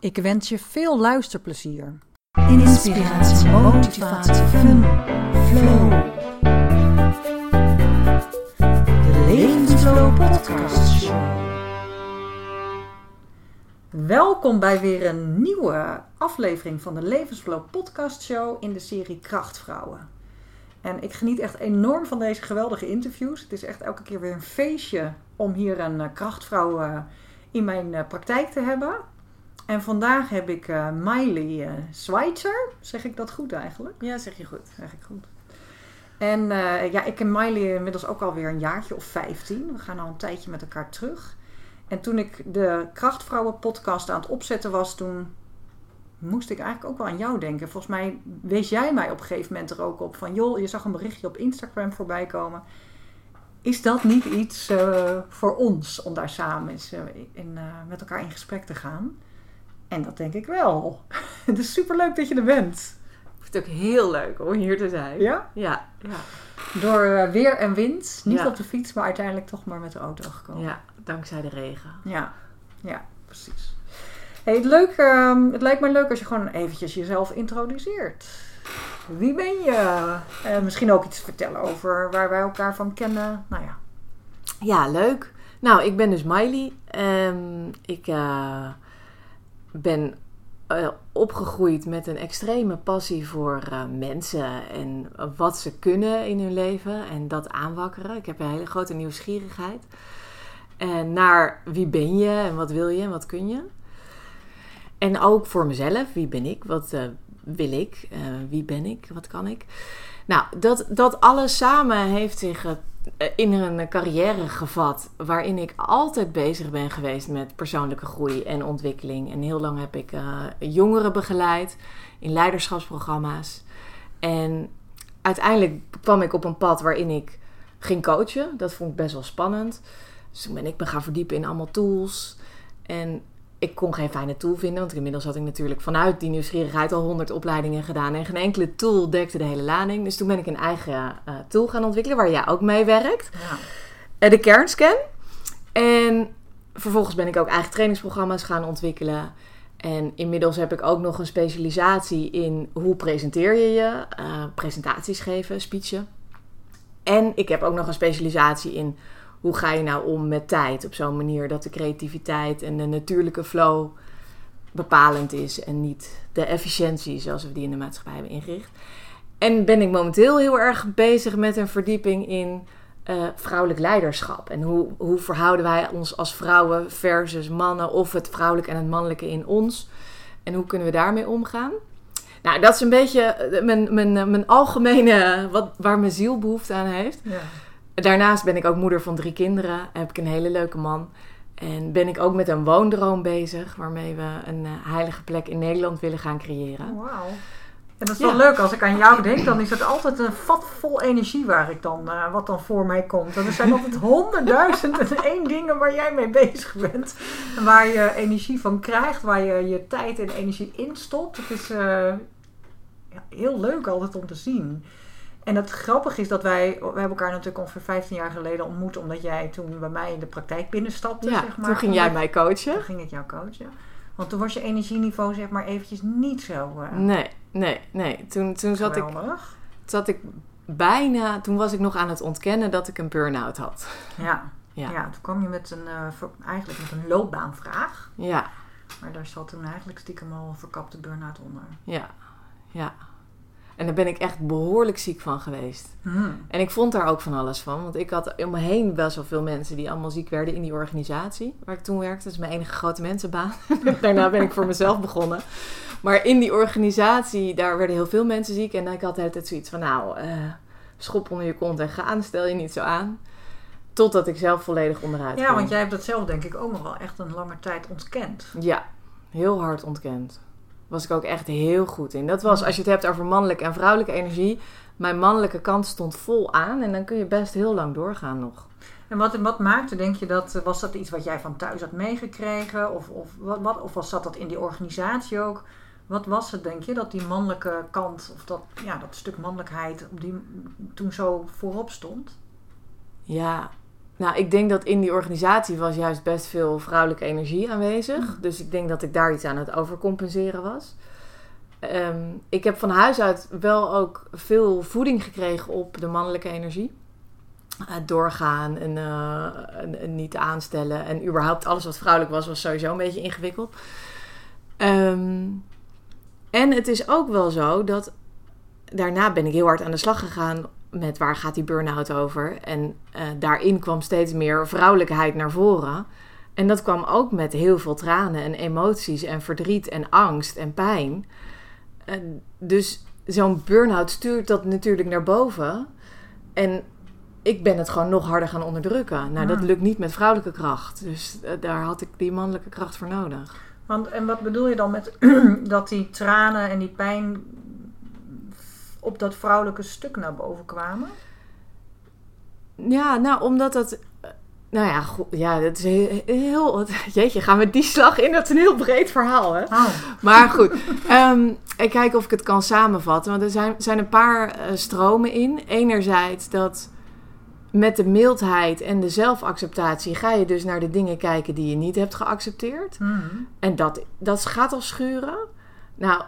Ik wens je veel luisterplezier. Inspiratie, motivatie, fun, flow. De Levensflow Podcast Show. Welkom bij weer een nieuwe aflevering van de Levensflow Podcast Show in de serie Krachtvrouwen. En ik geniet echt enorm van deze geweldige interviews. Het is echt elke keer weer een feestje om hier een eh, krachtvrouw eh, in mijn eh, praktijk te hebben. En vandaag heb ik uh, Miley uh, Schweitzer. Zeg ik dat goed eigenlijk? Ja, zeg je goed. Zeg ik goed. En uh, ja, ik ken Miley inmiddels ook alweer een jaartje of 15. We gaan al een tijdje met elkaar terug. En toen ik de Krachtvrouwen podcast aan het opzetten was, toen moest ik eigenlijk ook wel aan jou denken. Volgens mij wees jij mij op een gegeven moment er ook op van... joh, je zag een berichtje op Instagram voorbij komen. Is dat niet iets uh, voor ons om daar samen eens, uh, in, uh, met elkaar in gesprek te gaan? En dat denk ik wel. Het is superleuk dat je er bent. Ik vind het ook heel leuk om hier te zijn. Ja? Ja. ja. Door weer en wind. Niet ja. op de fiets, maar uiteindelijk toch maar met de auto gekomen. Ja, dankzij de regen. Ja, ja precies. Hey, het, leuk, uh, het lijkt me leuk als je gewoon eventjes jezelf introduceert. Wie ben je? Uh, misschien ook iets vertellen over waar wij elkaar van kennen. Nou ja. Ja, leuk. Nou, ik ben dus Miley. Um, ik uh, ben uh, opgegroeid met een extreme passie voor mensen en wat ze kunnen in hun leven en dat aanwakkeren. Ik heb een hele grote nieuwsgierigheid. En naar wie ben je en wat wil je en wat kun je. En ook voor mezelf, wie ben ik, wat uh, wil ik, wie ben ik, wat kan ik. Nou, dat, dat alles samen heeft zich in een carrière gevat waarin ik altijd bezig ben geweest met persoonlijke groei en ontwikkeling. En heel lang heb ik jongeren begeleid in leiderschapsprogramma's. En uiteindelijk kwam ik op een pad waarin ik ging coachen. Dat vond ik best wel spannend. Dus toen ben ik me gaan verdiepen in allemaal tools. En ik kon geen fijne tool vinden, want inmiddels had ik natuurlijk vanuit die nieuwsgierigheid al honderd opleidingen gedaan. En geen enkele tool dekte de hele lading. Dus toen ben ik een eigen uh, tool gaan ontwikkelen, waar jij ook mee werkt. Ja. Uh, de kernscan. En vervolgens ben ik ook eigen trainingsprogramma's gaan ontwikkelen. En inmiddels heb ik ook nog een specialisatie in hoe presenteer je je, uh, presentaties geven, speechen. En ik heb ook nog een specialisatie in hoe ga je nou om met tijd op zo'n manier dat de creativiteit en de natuurlijke flow bepalend is en niet de efficiëntie zoals we die in de maatschappij hebben ingericht. En ben ik momenteel heel erg bezig met een verdieping in uh, vrouwelijk leiderschap. En hoe, hoe verhouden wij ons als vrouwen versus mannen of het vrouwelijke en het mannelijke in ons. En hoe kunnen we daarmee omgaan? Nou, dat is een beetje mijn, mijn, mijn algemene, wat, waar mijn ziel behoefte aan heeft. Ja. Daarnaast ben ik ook moeder van drie kinderen. Heb ik een hele leuke man. En ben ik ook met een woondroom bezig. Waarmee we een uh, heilige plek in Nederland willen gaan creëren. Wauw. En dat is wel ja. leuk. Als ik aan jou denk, dan is het altijd een vat vol energie waar ik dan, uh, wat dan voor mij komt. En er zijn altijd honderdduizend en één dingen waar jij mee bezig bent. En waar je energie van krijgt. Waar je je tijd en energie instopt. Het is uh, ja, heel leuk altijd om te zien. En het grappige is dat wij, we hebben elkaar natuurlijk ongeveer 15 jaar geleden ontmoet, omdat jij toen bij mij in de praktijk binnenstapte. Ja, zeg maar. toen ging jij mij coachen. Toen ging ik jou coachen. Want toen was je energieniveau zeg maar eventjes niet zo... Uh, nee, nee, nee. Toen, toen zat, ik, zat ik bijna... Toen was ik nog aan het ontkennen dat ik een burn-out had. Ja, ja. ja toen kwam je met een, uh, eigenlijk met een loopbaanvraag. Ja. Maar daar zat toen eigenlijk stiekem al een verkapte burn-out onder. Ja, ja. En daar ben ik echt behoorlijk ziek van geweest. Hmm. En ik vond daar ook van alles van. Want ik had om me heen best wel veel mensen die allemaal ziek werden in die organisatie. Waar ik toen werkte. Dat is mijn enige grote mensenbaan. Daarna ben ik voor mezelf begonnen. Maar in die organisatie, daar werden heel veel mensen ziek. En ik had de hele tijd zoiets van, nou, uh, schop onder je kont en gaan. Stel je niet zo aan. Totdat ik zelf volledig onderuit Ja, ging. want jij hebt dat zelf denk ik ook nog wel echt een lange tijd ontkend. Ja, heel hard ontkend. Was ik ook echt heel goed in. Dat was, als je het hebt over mannelijke en vrouwelijke energie, mijn mannelijke kant stond vol aan en dan kun je best heel lang doorgaan nog. En wat, wat maakte, denk je, dat was dat iets wat jij van thuis had meegekregen? Of, of, wat, wat, of was, zat dat in die organisatie ook? Wat was het, denk je, dat die mannelijke kant, of dat, ja, dat stuk mannelijkheid, die, toen zo voorop stond? Ja, nou, ik denk dat in die organisatie was juist best veel vrouwelijke energie aanwezig. Mm. Dus ik denk dat ik daar iets aan het overcompenseren was. Ehm, ik heb van huis uit wel ook veel voeding gekregen op de mannelijke energie. Uh, doorgaan en, uh, en, en, niet aanstellen. En überhaupt alles wat vrouwelijk was, was sowieso een beetje ingewikkeld. Um, en het is ook wel zo dat daarna ben ik heel hard aan de slag gegaan met waar gaat die burn-out over. En uh, daarin kwam steeds meer vrouwelijkheid naar voren. En dat kwam ook met heel veel tranen en emoties en verdriet en angst en pijn. Uh, dus zo'n burn-out stuurt dat natuurlijk naar boven. En ik ben het gewoon nog harder gaan onderdrukken. Nou, dat lukt niet met vrouwelijke kracht. Dus uh, daar had ik die mannelijke kracht voor nodig. Want, en wat bedoel je dan met dat die tranen en die pijn op dat vrouwelijke stuk naar boven kwamen? Ja, nou, omdat dat. Nou ja, goed, ja, dat is heel, heel. Jeetje, gaan we die slag in? Dat is een heel breed verhaal, hè? Oh. Maar goed, um, ik kijk of ik het kan samenvatten. Want er zijn, zijn een paar uh, stromen in. Enerzijds dat met de mildheid en de zelfacceptatie ga je dus naar de dingen kijken die je niet hebt geaccepteerd. Mm. En dat, dat gaat al schuren. Nou,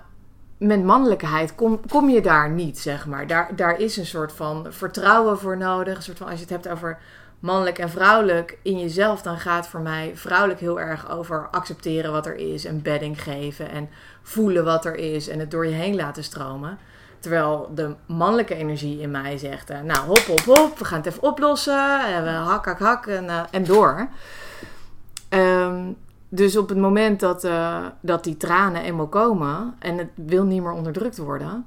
met mannelijkheid kom, kom je daar niet, zeg maar. Daar, daar is een soort van vertrouwen voor nodig. Een soort van, als je het hebt over mannelijk en vrouwelijk in jezelf, dan gaat voor mij vrouwelijk heel erg over accepteren wat er is en bedding geven en voelen wat er is en het door je heen laten stromen. Terwijl de mannelijke energie in mij zegt: uh, Nou, hop, hop, hop, we gaan het even oplossen. En we hak, hak, hak en, uh, en door. Um, dus op het moment dat, uh, dat die tranen eenmaal komen en het wil niet meer onderdrukt worden,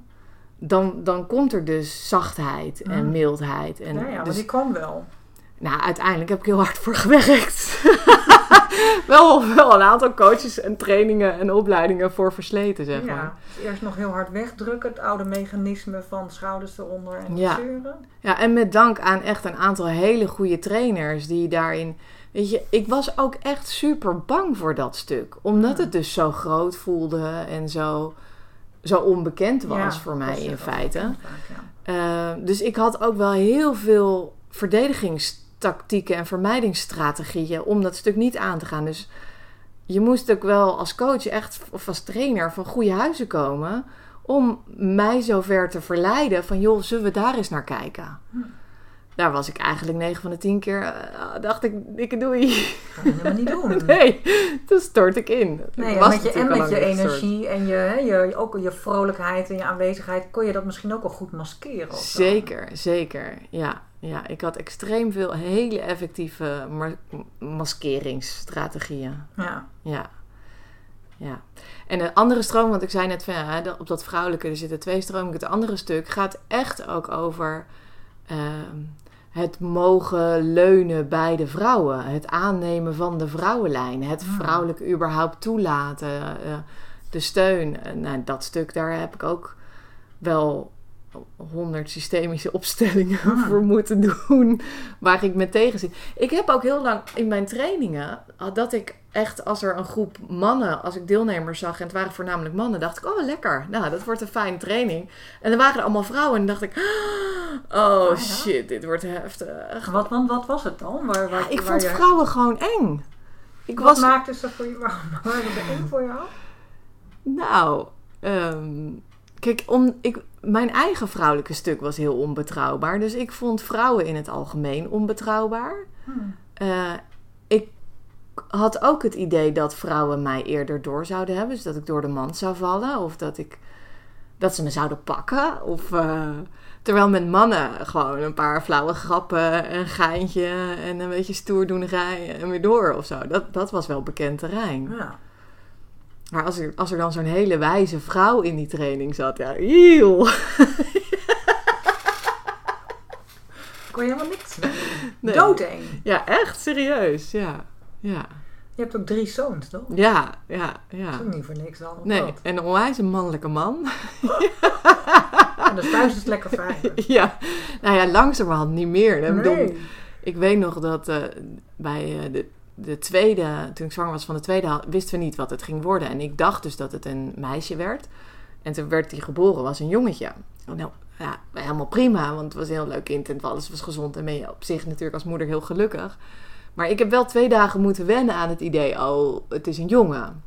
dan, dan komt er dus zachtheid en Mm. mildheid. En Ja, ja, maar dus, die kwam wel. nou, uiteindelijk heb ik heel hard voor gewerkt. wel, wel een aantal coaches en trainingen en opleidingen voor versleten, zeg maar. Ja, dus eerst nog heel hard wegdrukken, het oude mechanisme van schouders eronder en Ja. zeuren. Ja, en met dank aan echt een aantal hele goede trainers die daarin. Weet je, ik was ook echt super bang voor dat stuk. Omdat Ja. het dus zo groot voelde en zo, zo onbekend was Ja, voor mij in feite. bekend vaak, ja. Uh, dus ik had ook wel heel veel verdedigingstactieken en vermijdingsstrategieën om dat stuk niet aan te gaan. Dus je moest ook wel als coach echt, of als trainer van goede huizen komen om mij zover te verleiden van joh, zullen we daar eens naar kijken? Hm. Daar was ik eigenlijk 9 van de 10 keer, uh, dacht ik, dikke doei. Dat kan je helemaal niet doen. Nee, toen stort ik in. Nee, Ik en was met je, en met al je gestort. energie en je, je, ook je vrolijkheid en je aanwezigheid kon je dat misschien ook wel goed maskeren. Zeker, zeker. Ja, ja, ik had extreem veel hele effectieve ma- maskeringsstrategieën. Ja. Ja. ja. En de andere stroom, want ik zei net van ja, op dat vrouwelijke, er zitten twee stromen. Het andere stuk gaat echt ook over ehm, het mogen leunen bij de vrouwen. Het aannemen van de vrouwenlijn. Het Hmm. vrouwelijke überhaupt toelaten. eh, de steun. En, nou, dat stuk, daar heb ik ook wel honderd systemische opstellingen Hmm. voor moeten doen. Waar ik me tegen zit. Ik heb ook heel lang in mijn trainingen dat ik echt als er een groep mannen, als ik deelnemers zag en het waren voornamelijk mannen, dacht ik, oh lekker, nou dat wordt een fijne training. En dan waren er allemaal vrouwen en dacht ik, oh ja? shit, dit wordt heftig. Wat, want wat was het dan? Waar, waar, Ja, ik waar vond je- vrouwen gewoon eng. Ik Wat was, maakte ze voor je? Waarom waren ze eng voor jou? nou, ehm, kijk, om, ik, mijn eigen vrouwelijke stuk was heel onbetrouwbaar. Dus ik vond vrouwen in het algemeen onbetrouwbaar. Hmm. Eh, ik had ook het idee dat vrouwen mij eerder door zouden hebben. Dus dat ik door de mand zou vallen. Of dat, ik, dat ze me zouden pakken. Of, eh, terwijl met mannen gewoon een paar flauwe grappen, een geintje en een beetje stoerdoenerij en weer door of zo. Dat, dat was wel bekend terrein. Ja. Maar als er, als er dan zo'n hele wijze vrouw in die training zat, ja, eeuw. Kon je helemaal niks. Nee. Doodeng. Ja, echt serieus, ja. Ja. Je hebt ook drie zoons, toch? Ja, ja, Dat ja. is ook niet voor niks dan. Nee, wat? en een onwijs een mannelijke man. En dus thuis is lekker veilig. ja, nou ja, langzamerhand niet meer. Ik bedoel, Nee. Ik weet nog dat eh, bij eh, de, de tweede, toen ik zwanger was van de tweede, wisten we niet wat het ging worden. En ik dacht dus dat het een meisje werd. En toen werd hij geboren, was een jongetje. Nou, ja, helemaal prima, want het was een heel leuk kind en alles was gezond. En ben je op zich natuurlijk als moeder heel gelukkig. Maar ik heb wel twee dagen moeten wennen aan het idee, oh, het is een jongen.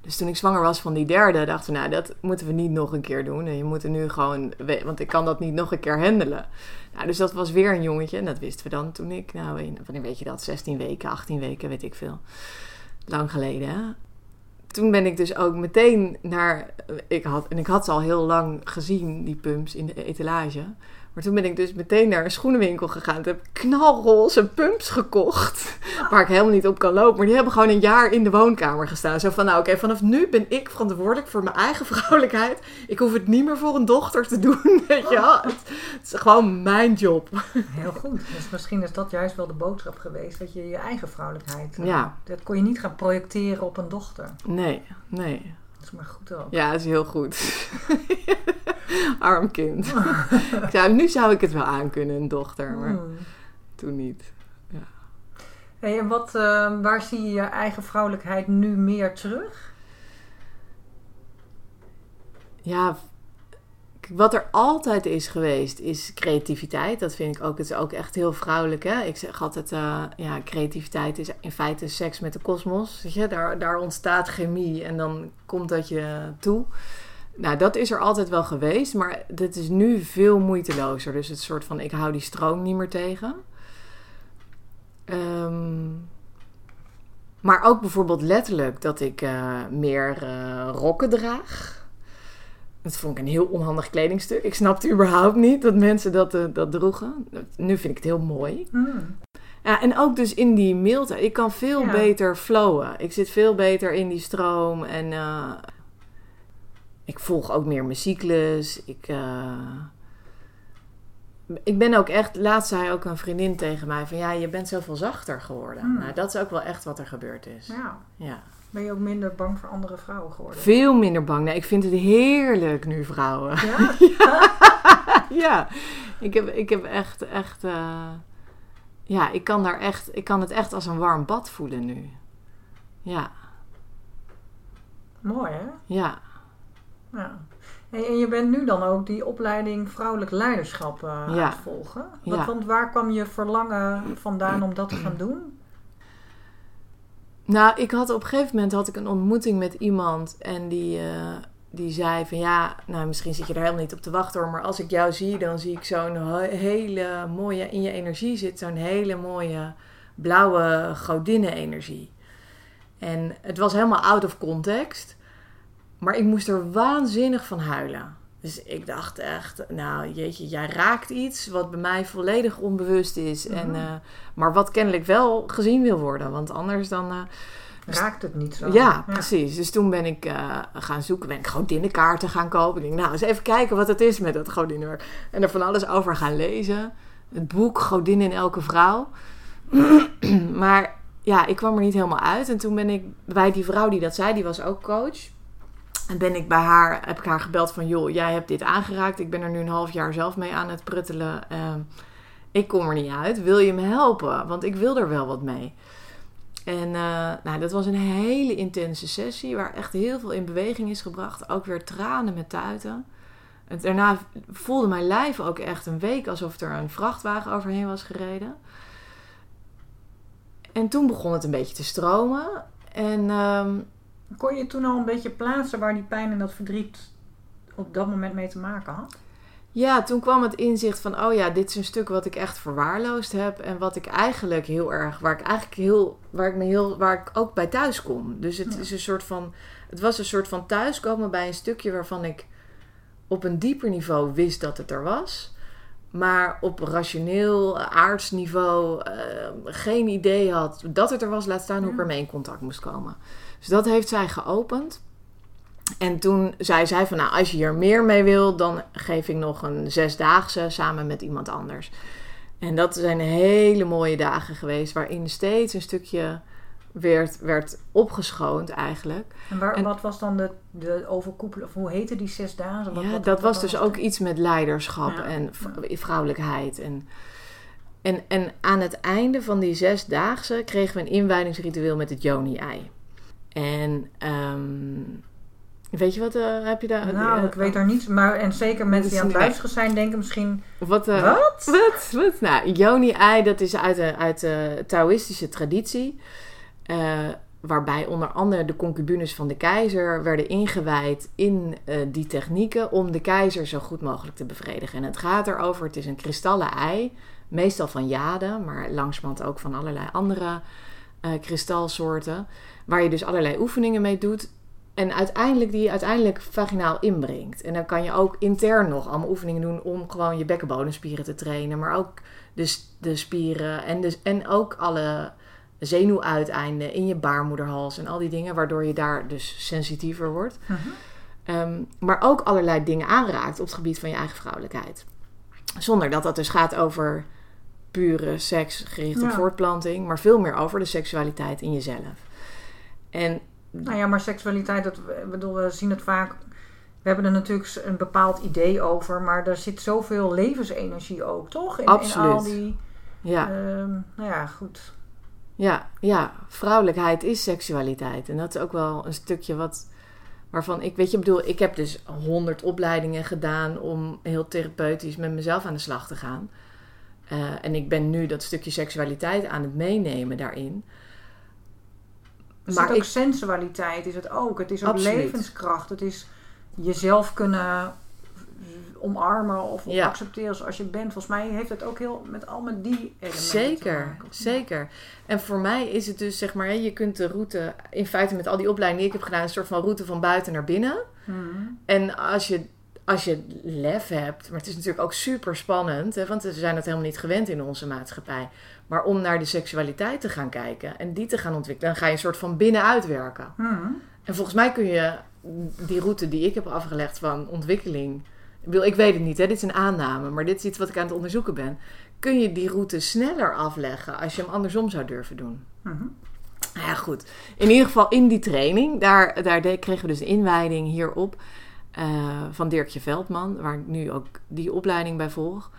Dus toen ik zwanger was van die derde, dachten we, nou, dat moeten we niet nog een keer doen. En je moet er nu gewoon, want ik kan dat niet nog een keer handelen. Nou, dus dat was weer een jongetje. En dat wisten we dan toen ik, nou, wanneer weet je dat? 16 weken, 18 weken, weet ik veel. Lang geleden? Toen ben ik dus ook meteen naar, ik had, en ik had ze al heel lang gezien, die pumps in de etalage. Maar toen ben ik dus meteen naar een schoenenwinkel gegaan. Toen heb ik knalroze pumps gekocht. Waar ik helemaal niet op kan lopen. Maar die hebben gewoon een jaar in de woonkamer gestaan. Zo van, nou oké, vanaf nu ben ik verantwoordelijk voor mijn eigen vrouwelijkheid. Ik hoef het niet meer voor een dochter te doen. Weet je wel? Het, het is gewoon mijn job. Heel goed. Dus misschien is dat juist wel de boodschap geweest. Dat je je eigen vrouwelijkheid... eh, Ja. Dat kon je niet gaan projecteren op een dochter. Nee, nee. Is maar goed ook. Ja, dat is heel goed. Arm kind. ik zou, nu zou ik het wel aankunnen, een dochter. Maar Hmm. toen niet. Hey, en wat, eh, waar zie je je eigen vrouwelijkheid nu meer terug? Ja, wat er altijd is geweest, is creativiteit. Dat vind ik ook, het is ook echt heel vrouwelijk. Hè? Ik zeg altijd, eh, ja, creativiteit is in feite seks met de kosmos. Daar, daar ontstaat chemie en dan komt dat je toe. Nou, dat is er altijd wel geweest, maar dit is nu veel moeitelozer. Dus het soort van, ik hou die stroom niet meer tegen. Ehm, maar ook bijvoorbeeld letterlijk dat ik eh, meer eh, rokken draag. Dat vond ik een heel onhandig kledingstuk. Ik snapte überhaupt niet dat mensen dat, eh, dat droegen. Nu vind ik het heel mooi. Hmm. Ja, en ook dus in die mildheid. Ik kan veel Ja. beter flowen. Ik zit veel beter in die stroom. En eh, ik volg ook meer mijn cyclus. Ik, eh, ik ben ook echt... Laatst zei ook een vriendin tegen mij van... Ja, je bent zoveel zachter geworden. Hmm. Nou, dat is ook wel echt wat er gebeurd is. Ja. Ja. Ben je ook minder bang voor andere vrouwen geworden? Veel minder bang. Nee, ik vind het heerlijk nu, vrouwen. Ja? ja, ik heb, ik heb echt, echt, eh, ja, ik kan daar echt, ik kan het echt als een warm bad voelen nu. Ja, Mooi, hè? ja. Ja. En je bent nu dan ook die opleiding vrouwelijk leiderschap eh, aan het volgen. Wat, Ja. Want waar kwam je verlangen vandaan om dat te gaan doen? Nou, ik had op een gegeven moment had ik een ontmoeting met iemand en die, eh, die zei van ja, nou misschien zit je er helemaal niet op te wachten hoor, maar als ik jou zie, dan zie ik zo'n he- hele mooie, in je energie zit zo'n hele mooie blauwe godinnen-energie. En het was helemaal out of context, maar ik moest er waanzinnig van huilen. Dus ik dacht echt, nou jeetje, jij raakt iets wat bij mij volledig onbewust is. en, Mhm. eh, maar wat kennelijk wel gezien wil worden, want anders dan... eh, Raakt het niet zo? ja, precies. Dus toen ben ik eh, gaan zoeken. Ben ik godinnenkaarten gaan kopen. Ik denk, nou, eens even kijken wat het is met dat godinnenwerk. En er van alles over gaan lezen. Het boek Godin in elke vrouw. maar ja, ik kwam er niet helemaal uit. En toen ben ik bij die vrouw die dat zei, die was ook coach. En ben ik bij haar, heb ik haar gebeld van, joh, jij hebt dit aangeraakt. Ik ben er nu een half jaar zelf mee aan het pruttelen. Ehm, ik kom er niet uit. Wil je me helpen? Want ik wil er wel wat mee. En eh, nou, dat was een hele intense sessie waar echt heel veel in beweging is gebracht. Ook weer tranen met tuiten. En daarna voelde mijn lijf ook echt een week alsof er een vrachtwagen overheen was gereden. En toen begon het een beetje te stromen. En ehm, Kon je toen al een beetje plaatsen waar die pijn en dat verdriet op dat moment mee te maken had? ja, toen kwam het inzicht van: oh ja, dit is een stuk wat ik echt verwaarloosd heb. En wat ik eigenlijk heel erg, waar ik eigenlijk heel, waar ik me heel, waar ik ook bij thuis kom. Dus het Ja. is een soort van, het was een soort van thuiskomen bij een stukje waarvan ik op een dieper niveau wist dat het er was. Maar op rationeel, aardsniveau eh, geen idee had dat het er was. Laat staan hoe ik ermee in contact moest komen. Dus dat heeft zij geopend. En toen zei zij van, nou, als je hier meer mee wil, dan geef ik nog een zesdaagse samen met iemand anders. En dat zijn hele mooie dagen geweest, waarin steeds een stukje werd, werd opgeschoond eigenlijk. En, waar, En- wat was dan de, de overkoepel, of hoe heette die zes dagen? Wat, ja, wat- dat wat was dus het? ook iets met leiderschap Ja. en vrouwelijkheid. En, en, en aan het einde van die zesdaagse kregen we een inwijdingsritueel met het Joni-ei. En ehm, weet je wat, eh, heb je daar... Nou, eh, ik weet er niets. Maar, en zeker mensen die aan het luisteren zijn, denken misschien... Wat? eh, Wat? Wat? Wat? Nou, Yoni-ei, dat is uit de, uit de Taoïstische traditie. Eh, waarbij onder andere de concubines van de keizer werden ingewijd in eh, die technieken om de keizer zo goed mogelijk te bevredigen. En het gaat erover, het is een kristallen ei, meestal van jade, maar langzamerhand ook van allerlei andere eh, kristalsoorten. Waar je dus allerlei oefeningen mee doet. En uiteindelijk die je uiteindelijk vaginaal inbrengt. En dan kan je ook intern nog allemaal oefeningen doen om gewoon je bekkenbodemspieren te trainen. Maar ook de, de spieren en, dus en ook alle zenuwuiteinden in je baarmoederhals en al die dingen. Waardoor je daar dus sensitiever wordt. Mhm. Ehm, maar ook allerlei dingen aanraakt op het gebied van je eigen vrouwelijkheid. Zonder dat dat dus gaat over pure seks gericht op voortplanting. Maar veel meer over de seksualiteit in jezelf. En Nou ja, maar seksualiteit, dat, bedoel, we zien het vaak... We hebben er natuurlijk een bepaald idee over, maar er zit zoveel levensenergie ook, toch? In, in Absoluut. al die... ja, ehm, nou ja, goed. Ja, ja, vrouwelijkheid is seksualiteit. En dat is ook wel een stukje wat, waarvan ik, weet je, ik bedoel, ik heb dus honderd opleidingen gedaan om heel therapeutisch met mezelf aan de slag te gaan. Eh, en ik ben nu dat stukje seksualiteit aan het meenemen daarin. Maar zit ook ik- sensualiteit, is het ook. Het is ook Absoluut. levenskracht. Het is jezelf kunnen omarmen of Ja. accepteren zoals je bent. Volgens mij heeft het ook heel met al met die elementen te Zeker, zeker. En voor mij is het dus, zeg maar, je kunt de route, in feite met al die opleidingen die ik heb gedaan, een soort van route van buiten naar binnen. Mhm. En als je, als je lef hebt, maar het is natuurlijk ook super spannend, hè, want we zijn dat helemaal niet gewend in onze maatschappij. Maar om naar de seksualiteit te gaan kijken en die te gaan ontwikkelen, dan ga je een soort van binnenuit werken. Mhm. En volgens mij kun je die route die ik heb afgelegd van ontwikkeling. Ik, bedoel, ik weet het niet, hè, dit is een aanname, maar dit is iets wat ik aan het onderzoeken ben. Kun je die route sneller afleggen als je hem andersom zou durven doen? Nou ja, goed. In ieder geval in die training, daar, daar kregen we dus een inwijding hierop eh, van Dirkje Veldman, waar ik nu ook die opleiding bij volg.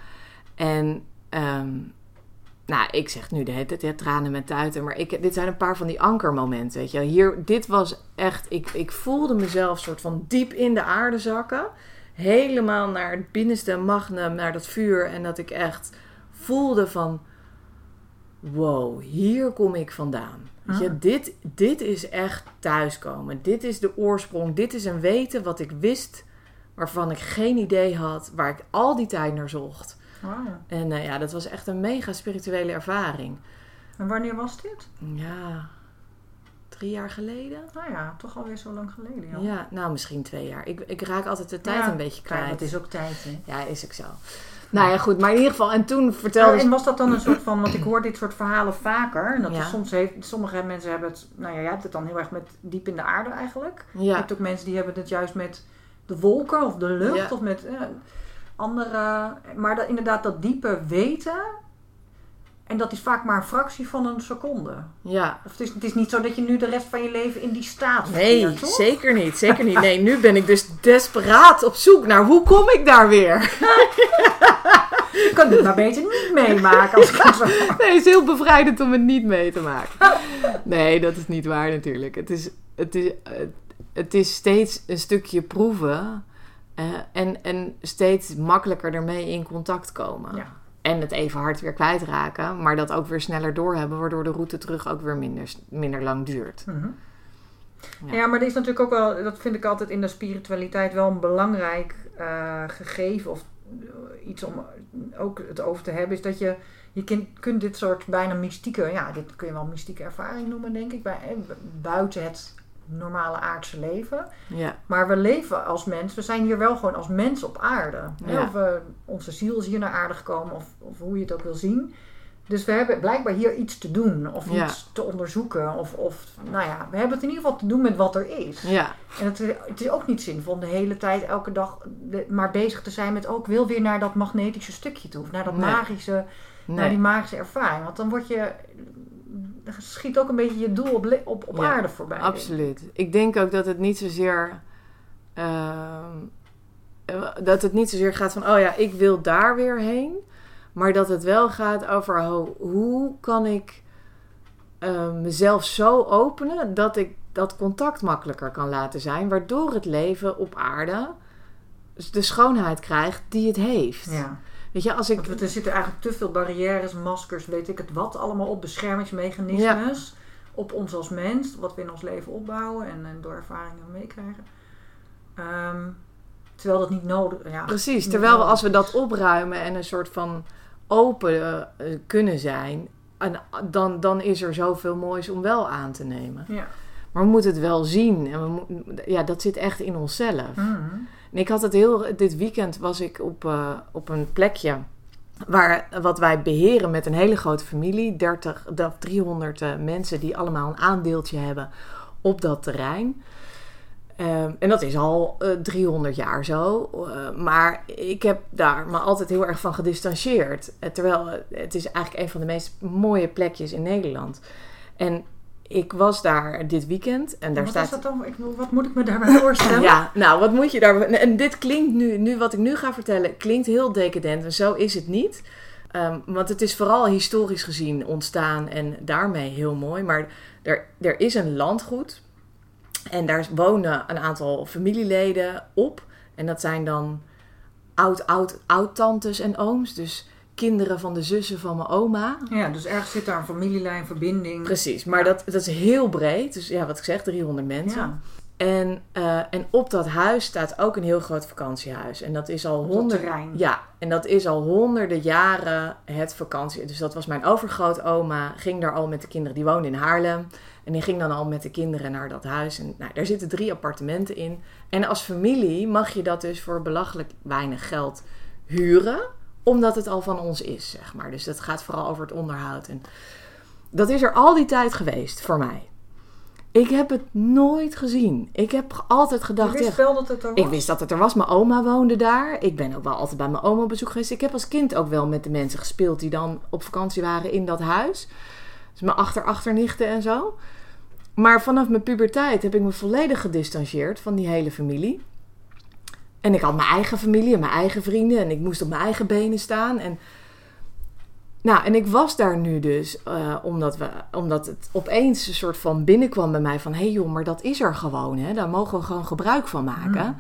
En ehm, nou, ik zeg nu de hele tijd ja, tranen met tuiten, maar ik, dit zijn een paar van die ankermomenten, weet je. Hier, dit was echt, ik, ik voelde mezelf soort van diep in de aarde zakken. Helemaal naar het binnenste magnum, naar dat vuur. En dat ik echt voelde van, wow, hier kom ik vandaan. Je, Ah. dit, dit is echt thuiskomen. Dit is de oorsprong. Dit is een weten wat ik wist, waarvan ik geen idee had, waar ik al die tijd naar zocht. En eh, ja, dat was echt een mega spirituele ervaring. En wanneer was dit? Ja, drie jaar geleden? Nou ja, toch alweer zo lang geleden. joh. Ja, nou misschien twee jaar. Ik, ik raak altijd de tijd Ja, een beetje kwijt. het is ook tijd, hè. Ja, is ook zo. Nou ja, goed. Maar in ieder geval, en toen vertelde ze... en was dat dan een soort van, want ik hoor dit soort verhalen vaker. En dat Ja. soms heeft, sommige mensen hebben het, nou ja, jij hebt het dan heel erg met diep in de aarde eigenlijk. Je Ja, hebt ook mensen die hebben het juist met de wolken of de lucht Ja. of met eh, andere. Maar dat, inderdaad, dat diepe weten. En dat is vaak maar een fractie van een seconde. ja. Of het is, het is niet zo dat je nu de rest van je leven in die staat Nee, verkeert, toch? zeker niet. Zeker niet. Nee, nu ben ik dus desperaat op zoek naar hoe kom ik daar weer? Ik kan het maar beter niet meemaken als ik het zo... Nee, het is heel bevrijdend om het niet mee te maken. Nee, dat is niet waar natuurlijk. Het is, het is, het- is steeds een stukje proeven. en, en steeds makkelijker ermee in contact komen. Ja. En het even hard weer kwijtraken. Maar dat ook weer sneller doorhebben. Waardoor de route terug ook weer minder, minder lang duurt. Mhm. Ja. Ja. maar er is natuurlijk ook wel, dat vind ik altijd in de spiritualiteit wel een belangrijk eh, gegeven of eh, iets om ook het over te hebben, is dat je, je kunt, kunt dit soort bijna mystieke, ja, dit kun je wel mystieke ervaring noemen, denk ik, bij, eh, buiten het normale aardse leven. Ja, Maar we leven als mens, we zijn hier wel gewoon als mens op aarde. Ja. Of we, onze ziel is hier naar aarde gekomen, of, of hoe je het ook wil zien. Dus we hebben blijkbaar hier iets te doen, of Ja. iets te onderzoeken. Of, of, nou ja, we hebben het in ieder geval te doen met wat er is. ja, En het, is- het is ook niet zinvol om de hele tijd, elke dag, de- maar bezig te zijn met ook wil weer naar dat magnetische stukje toe. Of naar dat Nee. magische, naar die magische ervaring. Want dan word je, schiet ook een beetje je doel op, op, op Ja, aarde voorbij. Absoluut. Ik denk ook dat het niet zozeer. ehm, eh, dat het niet zozeer gaat van, oh ja, ik wil daar weer heen. Maar dat het wel gaat over ho- hoe kan ik eh, mezelf zo openen dat ik dat contact makkelijker kan laten zijn. Waardoor het leven op aarde de schoonheid krijgt die het heeft. Ja. Weet je, als ik. Want er zitten eigenlijk te veel barrières, maskers, weet ik het wat, allemaal op beschermingsmechanismes. Op ons als mens, wat we in ons leven opbouwen en, en door ervaringen meekrijgen. Ehm, terwijl dat niet nodig ja, Precies, terwijl we als we dat is. opruimen en een soort van open eh, eh, kunnen zijn, en dan, dan is er zoveel moois om wel aan te nemen. Ja. Maar we moeten het wel zien. En we ja, dat zit echt in onszelf. Mhm. En ik had het heel. Dit weekend was ik op, eh, op een plekje. Waar, wat wij beheren met een hele grote familie. 30, of 300 eh, mensen die allemaal een aandeeltje hebben op dat terrein. Ehm, en dat is al eh, 300 jaar zo. Eh, maar ik heb daar me altijd heel erg van gedistanceerd. Terwijl het is eigenlijk een van de meest mooie plekjes in Nederland. En ik was daar dit weekend. En daar wat staat is dat dan? Ik, bedoel, wat moet ik me daarbij voorstellen? ja, nou, wat moet je daar... En dit klinkt nu, nu wat ik nu ga vertellen, klinkt heel decadent. En zo is het niet. Ehm, want het is vooral historisch gezien ontstaan en daarmee heel mooi. Maar er, er is een landgoed. En daar wonen een aantal familieleden op. En dat zijn dan oud, oud, oud-tantes en ooms. Dus kinderen van de zussen van mijn oma. Ja, dus ergens zit daar een familielijn, verbinding. Precies, maar dat, dat is heel breed. Dus ja, wat ik zeg, 300 mensen. Ja. En, eh, en op dat huis staat ook een heel groot vakantiehuis. En dat is al Op dat honderd, terrein. ja, en dat is al honderden jaren het vakantie. Dus dat was mijn overgrootoma, ging daar al met de kinderen. Die woonde in Haarlem. En die ging dan al met de kinderen naar dat huis. En nou, daar zitten drie appartementen in. En als familie mag je dat dus voor belachelijk weinig geld huren. Omdat het al van ons is, zeg maar. Dus dat gaat vooral over het onderhoud. En dat is er al die tijd geweest voor mij. Ik heb het nooit gezien. Ik heb altijd gedacht... wist ja, wel dat het er was? ik wist dat het er was. Mijn oma woonde daar. Ik ben ook wel altijd bij mijn oma op bezoek geweest. Ik heb als kind ook wel met de mensen gespeeld die dan op vakantie waren in dat huis. Dus mijn achter-achternichten en zo. Maar vanaf mijn puberteit heb ik me volledig gedistanceerd van die hele familie. En ik had mijn eigen familie en mijn eigen vrienden. En ik moest op mijn eigen benen staan. En, nou, en ik was daar nu dus, eh, omdat, we, omdat het opeens een soort van binnenkwam bij mij van... hé hey joh, maar dat is er gewoon, hè. Daar mogen we gewoon gebruik van maken. Mm.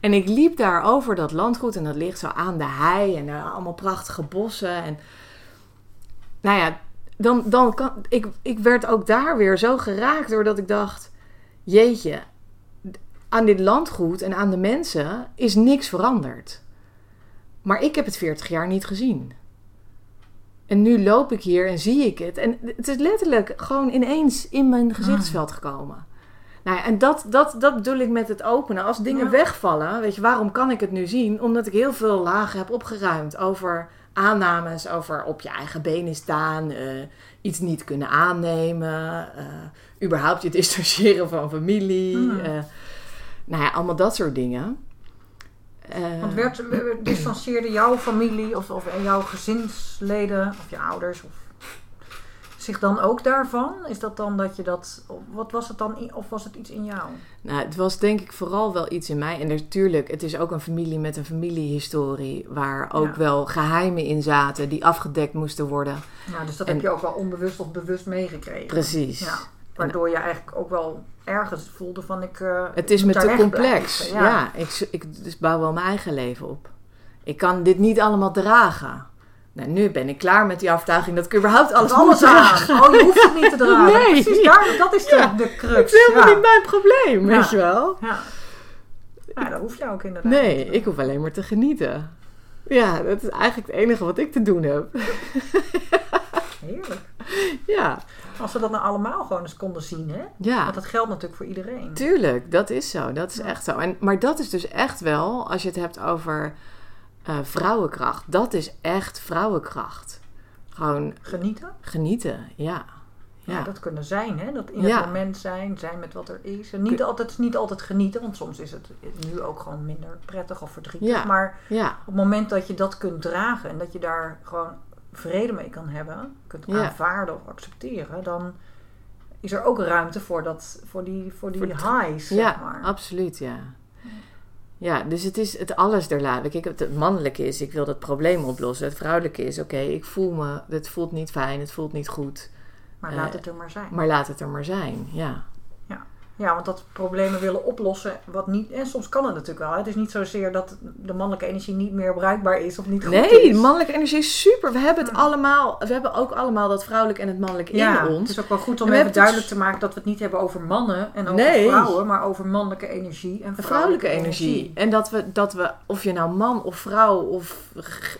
En ik liep daar over dat landgoed en dat ligt zo aan de hei en allemaal prachtige bossen. En nou ja, dan, dan kan, ik, ik werd ook daar weer zo geraakt doordat ik dacht: jeetje, aan dit landgoed en aan de mensen is niks veranderd. Maar ik heb het 40 jaar niet gezien. En nu loop ik hier en zie ik het. En het is letterlijk gewoon ineens in mijn gezichtsveld gekomen. Nou ja, en dat, dat, dat bedoel ik met het openen. Als dingen wegvallen, weet je, waarom kan ik het nu zien? Omdat ik heel veel lagen heb opgeruimd over aannames, over op je eigen benen staan, eh, iets niet kunnen aannemen, eh, überhaupt je distancieren van familie. Hmm. Nou ja, allemaal dat soort dingen. Eh, Want werd, distancieerde jouw familie of, of jouw gezinsleden of je ouders of, zich dan ook daarvan? Is dat dan dat je dat... Wat was het dan? Of was het iets in jou? Nou, het was denk ik vooral wel iets in mij. En natuurlijk, het is ook een familie met een familiehistorie. Waar ook Ja. wel geheimen in zaten die afgedekt moesten worden. Nou, dus dat En- heb je ook wel onbewust of bewust meegekregen. Precies. Ja. Waardoor je eigenlijk ook wel ergens voelde van ik... eh, Het is me te complex. Ja, ik, ik dus bouw wel mijn eigen leven op. Ik kan dit niet allemaal dragen. Nou, nu ben ik klaar met die overtuiging dat ik überhaupt alles, Alles, moet dragen. Oh, je hoeft het niet te dragen. Nee. Precies, daar, dat is de, Ja. de Dat crux. is helemaal ja. niet mijn probleem, weet je wel. Ja. ja, dat hoef je ook inderdaad. Nee, ik hoef alleen maar te genieten. Ja, dat is eigenlijk het enige wat ik te doen heb. Heerlijk. Ja, Als we dat nou allemaal gewoon eens konden zien, hè? ja. Want dat geldt natuurlijk voor iedereen. Tuurlijk, dat is zo. Dat is Ja. echt zo. En, maar dat is dus echt wel, als je het hebt over eh, vrouwenkracht, dat is echt vrouwenkracht. Gewoon Genieten. genieten, ja. Ja. Ja, dat kunnen zijn, hè? Dat in Ja. het moment zijn, zijn met wat er is. En niet altijd, niet altijd genieten, want soms is het nu ook gewoon minder prettig of verdrietig. Ja. Maar ja, op het moment dat je dat kunt dragen en dat je daar gewoon vrede mee kan hebben, kunt Ja. aanvaarden of accepteren, dan is er ook ruimte voor, dat, voor die, voor die Voor highs, Ja, maar. absoluut, ja. Ja, dus het is het alles erlaten. Kijk, het- het mannelijke is, ik wil dat probleem oplossen. Het vrouwelijke is, oké, ik voel me, het voelt niet fijn, het voelt niet goed. Maar eh, laat het er maar zijn. Maar laat het er maar zijn, ja. Ja, want dat problemen willen oplossen, wat niet... En soms kan het natuurlijk wel. hè. Het is niet zozeer dat de mannelijke energie niet meer bruikbaar is of niet goed Nee, is. de mannelijke energie is super. We hebben het allemaal, we hebben ook allemaal dat vrouwelijk en het mannelijk ja, in het ons. is ook wel goed om even het duidelijk te maken dat we het niet hebben over mannen en over Nee. vrouwen, maar over mannelijke energie en Vrouwelijke vrouwelijke, energie. En dat we, dat we, of je nou man of vrouw of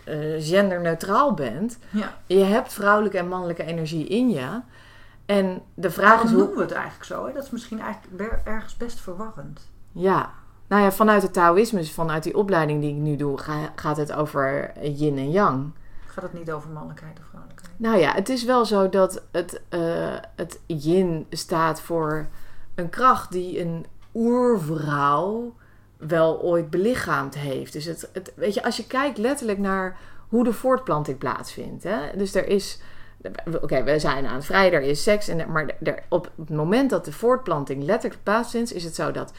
eh, genderneutraal bent, Ja. je hebt vrouwelijke en mannelijke energie in je. En de vraag Waarom is hoe. noemen we het eigenlijk zo? Hè? Dat is misschien eigenlijk ergens best verwarrend. Ja, nou ja, vanuit het Taoïsme, dus vanuit die opleiding die ik nu doe, ga- gaat het over yin en yang. Gaat het niet over mannelijkheid of vrouwelijkheid? Nou ja, het is wel zo dat het, eh, het yin staat voor een kracht die een oervrouw wel ooit belichaamd heeft. Dus het, het, weet je, als je kijkt letterlijk naar hoe de voortplanting plaatsvindt. Hè? Dus er is. Oké, we zijn aan het vrij, er is seks. En, maar op het moment dat de voortplanting letterlijk plaatsvindt, is het zo dat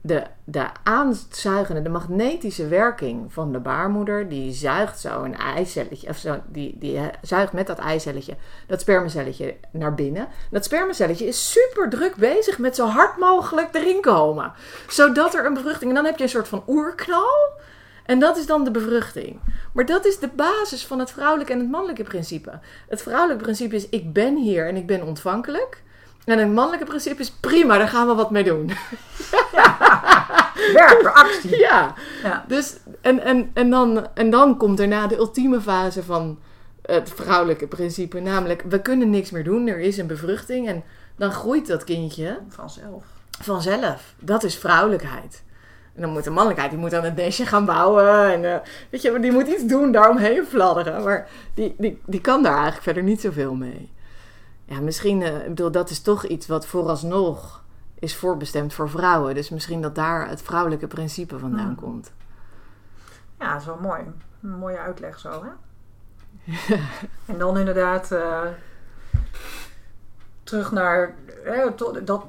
de, de aanzuigende, de magnetische werking van de baarmoeder, die zuigt zo een eicelletje, of zo, die, die zuigt met dat eicelletje, dat spermacelletje naar binnen. Dat spermacelletje is super druk bezig met zo hard mogelijk erin komen. Zodat er een bevruchting, en dan heb je een soort van oerknal. En dat is dan de bevruchting. Maar dat is de basis van het vrouwelijke en het mannelijke principe. Het vrouwelijke principe is: ik ben hier en ik ben ontvankelijk. En het mannelijke principe is: prima, daar gaan we wat mee doen. Werken, actie. ja. Ja. Dus, en, en, en, dan, en dan komt daarna de ultieme fase van het vrouwelijke principe. Namelijk, we kunnen niks meer doen. Er is een bevruchting. En dan groeit dat kindje Vanzelf. vanzelf. Dat is vrouwelijkheid. En dan moet de mannelijkheid, die moet aan het nestje gaan bouwen. En eh, weet je, die moet iets doen, daaromheen fladderen. Maar die, die, die kan daar eigenlijk verder niet zoveel mee. Ja, misschien, eh, ik bedoel, dat is toch iets wat vooralsnog is voorbestemd voor vrouwen. Dus misschien dat daar het vrouwelijke principe vandaan Hmm. komt. Ja, dat is wel mooi. Een mooie uitleg zo, hè? En dan inderdaad eh, terug naar hè, to- dat,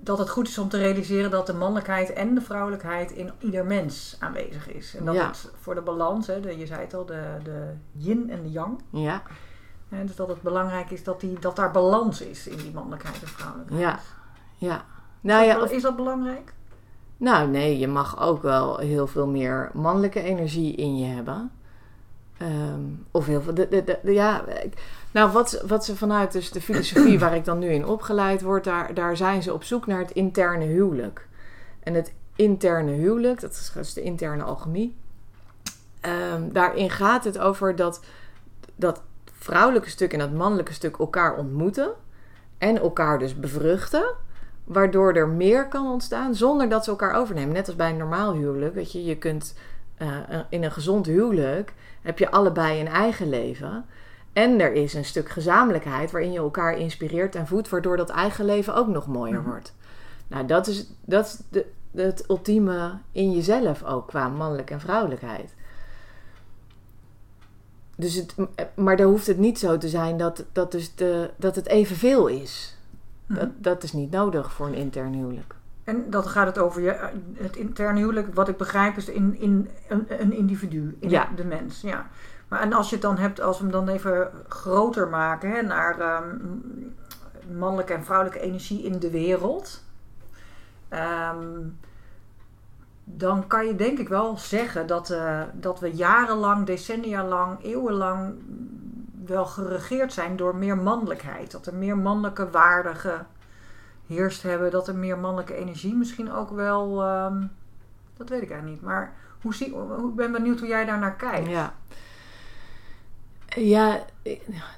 dat het goed is om te realiseren dat de mannelijkheid en de vrouwelijkheid in ieder mens aanwezig is. En dat Ja. het voor de balans, hè, de, je zei het al, de, de yin en de yang. Ja, dus dat het belangrijk is dat, die, dat daar balans is in die mannelijkheid en vrouwelijkheid. Ja. ja. Nou ja, Is dat belangrijk? Nou, nee, je mag ook wel heel veel meer mannelijke energie in je hebben. Ehm, of heel veel. De, de, de- ja, nou, wat, wat ze vanuit dus de filosofie waar ik dan nu in opgeleid word, daar, daar zijn ze op zoek naar het interne huwelijk. En het interne huwelijk, dat is dus de interne alchemie. ehm, daarin gaat het over dat dat vrouwelijke stuk en dat mannelijke stuk elkaar ontmoeten. En elkaar dus bevruchten. Waardoor er meer kan ontstaan zonder dat ze elkaar overnemen. Net als bij een normaal huwelijk. Weet je, je kunt eh, in een gezond huwelijk heb je allebei een eigen leven. En er is een stuk gezamenlijkheid waarin je elkaar inspireert en voedt, waardoor dat eigen leven ook nog mooier Mhm. wordt. Nou, dat is, dat is de, het ultieme in jezelf ook qua mannelijk en vrouwelijkheid. Dus het, maar dan hoeft het niet zo te zijn dat, dat, dus de, dat het evenveel is. Dat, dat is niet nodig voor een intern huwelijk. En dan gaat het over je, het interne huwelijk. Wat ik begrijp is in, in een, een individu, in Ja. de mens. Ja. Maar en als je het dan hebt, als we hem dan even groter maken hè, naar ehm, mannelijke en vrouwelijke energie in de wereld. ehm, dan kan je denk ik wel zeggen dat, eh, dat we jarenlang, decennia lang, eeuwenlang wel geregeerd zijn door meer mannelijkheid. Dat er meer mannelijke waarden geheerst hebben. Dat er meer mannelijke energie misschien ook wel... ehm, dat weet ik eigenlijk niet. Maar hoe zie, ik ben benieuwd hoe jij daar naar kijkt. Ja. Ja,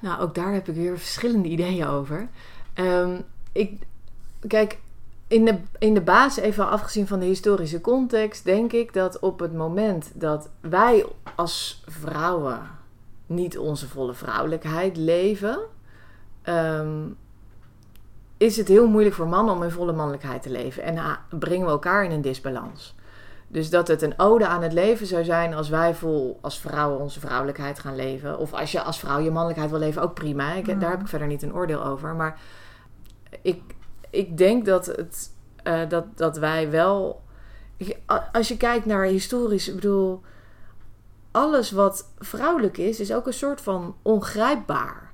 nou ook daar heb ik weer verschillende ideeën over. Ehm, ik, kijk, in de, in de basis, even afgezien van de historische context, denk ik dat op het moment dat wij als vrouwen niet onze volle vrouwelijkheid leven, ehm, is het heel moeilijk voor mannen om hun volle mannelijkheid te leven. En brengen we elkaar in een disbalans. Dus dat het een ode aan het leven zou zijn als wij vol als vrouwen onze vrouwelijkheid gaan leven. Of als je als vrouw je mannelijkheid wil leven, ook prima. Ik, Mhm. Daar heb ik verder niet een oordeel over. Maar ik, ik denk dat, het, eh, dat, dat wij wel. Als je kijkt naar historisch, ik bedoel, alles wat vrouwelijk is, is ook een soort van ongrijpbaar.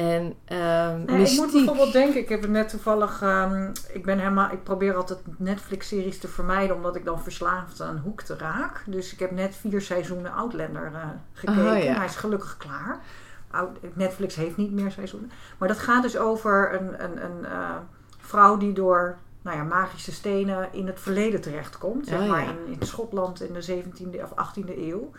En ehm ik moet bijvoorbeeld denken, ik heb het net toevallig, ehm, ik ben helemaal, ik probeer altijd Netflix-series te vermijden, omdat ik dan verslaafd aan Hoek te raak. Dus ik heb net vier seizoenen Outlander eh, gekeken. Oh, ja. Hij is gelukkig klaar. Netflix heeft niet meer seizoenen. Maar dat gaat dus over een, een, een eh, vrouw die door nou ja, magische stenen in het verleden terechtkomt. Zeg Oh, maar ja. in, in Schotland in de 17e of 18e eeuw.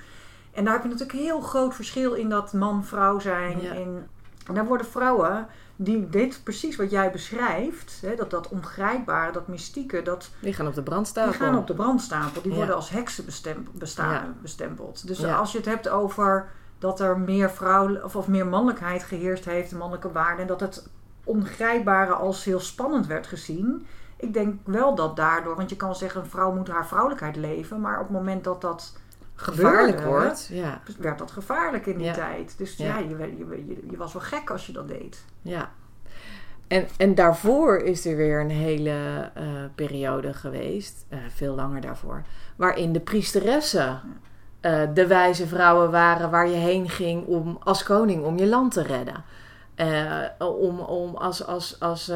En daar heb je natuurlijk een heel groot verschil in dat man-vrouw zijn. Ja. In, en daar worden vrouwen die dit precies wat jij beschrijft, hè, dat, dat ongrijpbare, dat mystieke, dat, Die gaan op de brandstapel. die gaan op de brandstapel. Die Ja. worden als heksen bestem- besta- Ja. bestempeld. Dus Ja. als je het hebt over dat er meer vrouw of, of meer mannelijkheid geheerst heeft, mannelijke waarden, en dat het ongrijpbare als heel spannend werd gezien. Ik denk wel dat daardoor, want je kan zeggen een vrouw moet haar vrouwelijkheid leven, maar op het moment dat dat gevaarlijk gebeurde, wordt. Ja, werd dat gevaarlijk in die Ja. tijd. Dus Ja. ja, je, je, je, je was wel gek als je dat deed. ja. En, en daarvoor is er weer een hele eh, periode geweest, eh, veel langer daarvoor, waarin de priesteressen eh, de wijze vrouwen waren waar je heen ging om als koning om je land te redden. Om, om als, als, als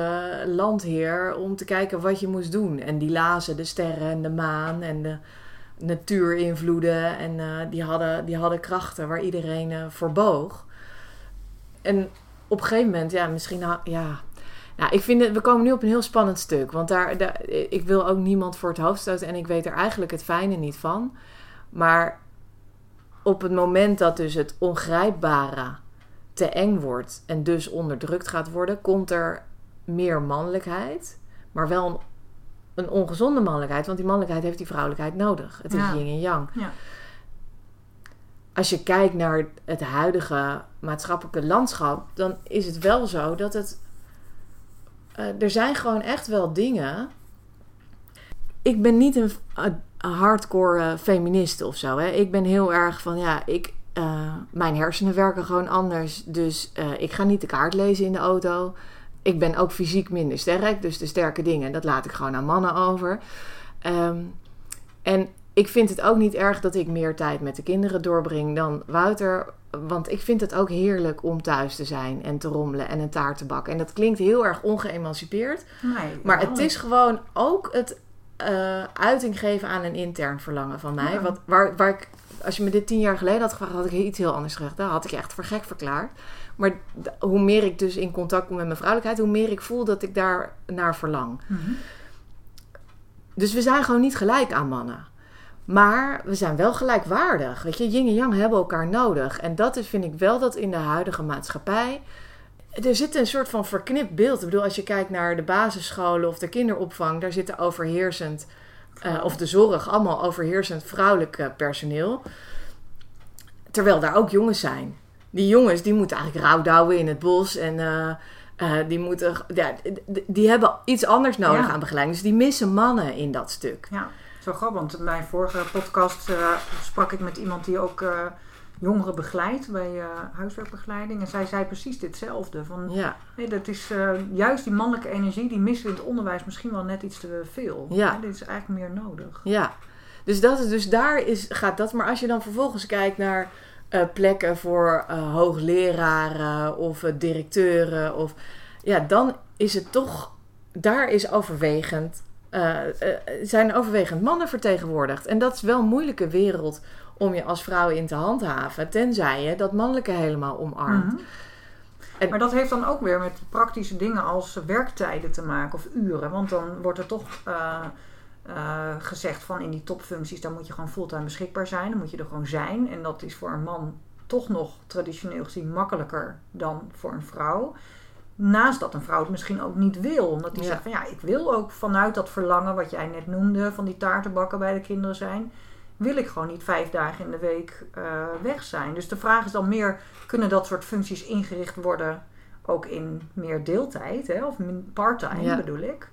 landheer om te kijken wat je moest doen. En die lazen de sterren en de maan en de natuurinvloeden. En eh, die, hadden, die hadden krachten waar iedereen eh, voor boog. En op een gegeven moment, ja, misschien... Ja, nou, ik vind het, we komen nu op een heel spannend stuk. Want daar, daar, ik wil ook niemand voor het hoofd stoten. En ik weet er eigenlijk het fijne niet van. Maar op het moment dat dus het ongrijpbare te eng wordt en dus onderdrukt gaat worden, komt er meer mannelijkheid, maar wel een, een ongezonde mannelijkheid, want die mannelijkheid heeft die vrouwelijkheid nodig. Het is Ja. yin en yang. Ja. Als je kijkt naar het huidige maatschappelijke landschap, dan is het wel zo dat het. eh, er zijn gewoon echt wel dingen. Ik ben niet een, een hardcore eh, feminist of zo. Hè. Ik ben heel erg van ja, ik, eh, mijn hersenen werken gewoon anders. Dus ik ga niet de kaart lezen in de auto. Ik ben ook fysiek minder sterk. Dus de sterke dingen, dat laat ik gewoon aan mannen over. Ehm, en ik vind het ook niet erg dat ik meer tijd met de kinderen doorbreng dan Wouter. Want ik vind het ook heerlijk om thuis te zijn en te rommelen en een taart te bakken. En dat klinkt heel erg ongeëmancipeerd. Nee, Maar het is gewoon ook het eh, uiting geven aan een intern verlangen van mij. Ja. Wat, waar, waar ik, als je me dit tien jaar geleden had gevraagd, had ik iets heel anders gezegd. Dan had ik je echt voor gek verklaard. Maar hoe meer ik dus in contact kom met mijn vrouwelijkheid, hoe meer ik voel dat ik daar naar verlang. Mhm. Dus we zijn gewoon niet gelijk aan mannen. Maar we zijn wel gelijkwaardig. Weet je, yin en yang hebben elkaar nodig. En dat is, vind ik wel dat in de huidige maatschappij. Er zit een soort van verknipt beeld. Ik bedoel, als je kijkt naar de basisscholen of de kinderopvang, daar zitten overheersend, eh, of de zorg, allemaal overheersend vrouwelijk eh, personeel. Terwijl daar ook jongens zijn. Die jongens die moeten eigenlijk rouwdouwen in het bos en eh, eh, die moeten, ja, die hebben iets anders nodig Ja. aan begeleiding. Dus die missen mannen in dat stuk. Ja, zo grappig. Want in mijn vorige podcast eh, sprak ik met iemand die ook jongeren begeleidt bij huiswerkbegeleiding. En zij zei precies ditzelfde. Van, Ja, nee, dat is juist die mannelijke energie, die missen in het onderwijs misschien wel net iets te veel. Ja. Hè, dit is eigenlijk meer nodig. ja. Dus, dat is, dus daar is, gaat dat. Maar als je dan vervolgens kijkt naar eh, plekken voor eh, hoogleraren of eh, directeuren, of, ja, dan is het toch, daar is overwegend, zijn overwegend mannen vertegenwoordigd. En dat is wel een moeilijke wereld om je als vrouw in te handhaven, tenzij je dat mannelijke helemaal omarmt. Mhm. En- Maar dat heeft dan ook weer met praktische dingen als werktijden te maken of uren. Want dan wordt er toch eh, gezegd van in die topfuncties, daar moet je gewoon fulltime beschikbaar zijn. Dan moet je er gewoon zijn. En dat is voor een man toch nog traditioneel gezien makkelijker dan voor een vrouw. Naast dat een vrouw het misschien ook niet wil. Omdat die Ja. zegt van ja, ik wil ook vanuit dat verlangen wat jij net noemde, van die taartenbakken bij de kinderen zijn. Wil ik gewoon niet vijf dagen in de week eh, weg zijn. Dus de vraag is dan meer, kunnen dat soort functies ingericht worden ook in meer deeltijd, hè, of part-time Ja. bedoel ik.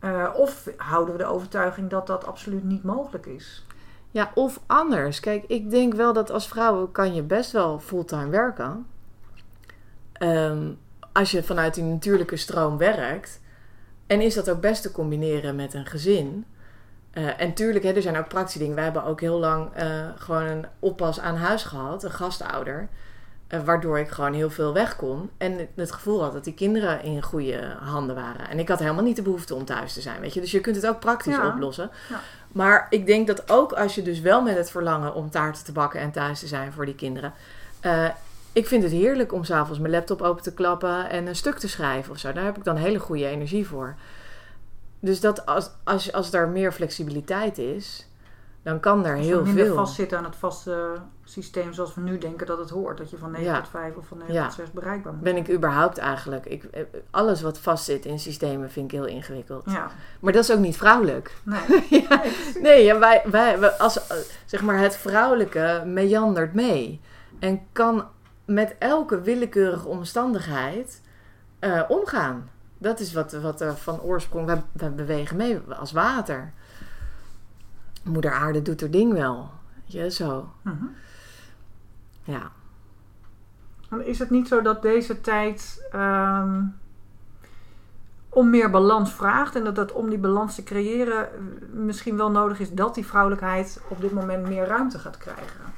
Eh, of houden we de overtuiging dat dat absoluut niet mogelijk is? Ja, of anders. Kijk, ik denk wel dat als vrouw kan je best wel fulltime werken. Ehm, als je vanuit die natuurlijke stroom werkt. En is dat ook best te combineren met een gezin. Uh, en tuurlijk, hè, er zijn ook praktische dingen. Wij hebben ook heel lang uh, gewoon een oppas aan huis gehad, een gastouder. Uh, waardoor ik gewoon heel veel weg kon. En het gevoel had dat die kinderen in goede handen waren. En ik had helemaal niet de behoefte om thuis te zijn, weet je. Dus je kunt het ook praktisch ja. oplossen. Ja. Maar ik denk dat ook als je dus wel met het verlangen om taarten te bakken en thuis te zijn voor die kinderen. ik vind het heerlijk om s'avonds mijn laptop open te klappen en een stuk te schrijven of zo. Daar heb ik dan hele goede energie voor. Dus dat als, als, als er meer flexibiliteit is, dan kan daar heel veel. veel. vastzitten aan het vaste systeem zoals we nu denken dat het hoort. Dat je van 9 ja. tot 5 of van 9 ja. tot 6 bereikbaar moet Ben ik überhaupt eigenlijk. Ik, eh, alles wat vastzit in systemen vind ik heel ingewikkeld. Ja. Maar dat is ook niet vrouwelijk. Nee. ja. Nee, ja, wij, wij, wij, als, zeg maar, het vrouwelijke meandert mee. En kan met elke willekeurige omstandigheid uh, omgaan. Dat is wat, wat er van oorsprong. We, we bewegen mee als water. Moeder Aarde doet haar ding wel. Ja, zo. Mhm. Ja. Is het niet zo dat deze tijd um, om meer balans vraagt en dat dat om die balans te creëren misschien wel nodig is dat die vrouwelijkheid op dit moment meer ruimte gaat krijgen?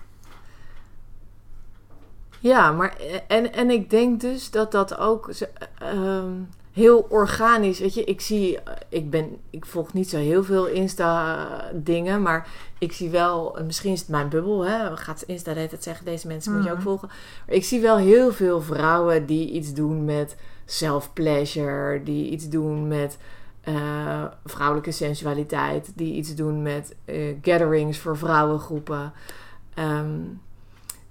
Ja, maar en, en ik denk dus dat dat ook. Um, heel organisch. Weet je, ik zie, ik ben, ik volg niet zo heel veel Insta-dingen, maar ik zie wel, misschien is het mijn bubbel, hè, gaat Insta het zeggen, deze mensen moet je ook mhm. volgen. Maar ik zie wel heel veel vrouwen die iets doen met self-pleasure, die iets doen met uh, vrouwelijke sensualiteit, die iets doen met uh, gatherings voor vrouwengroepen. Um,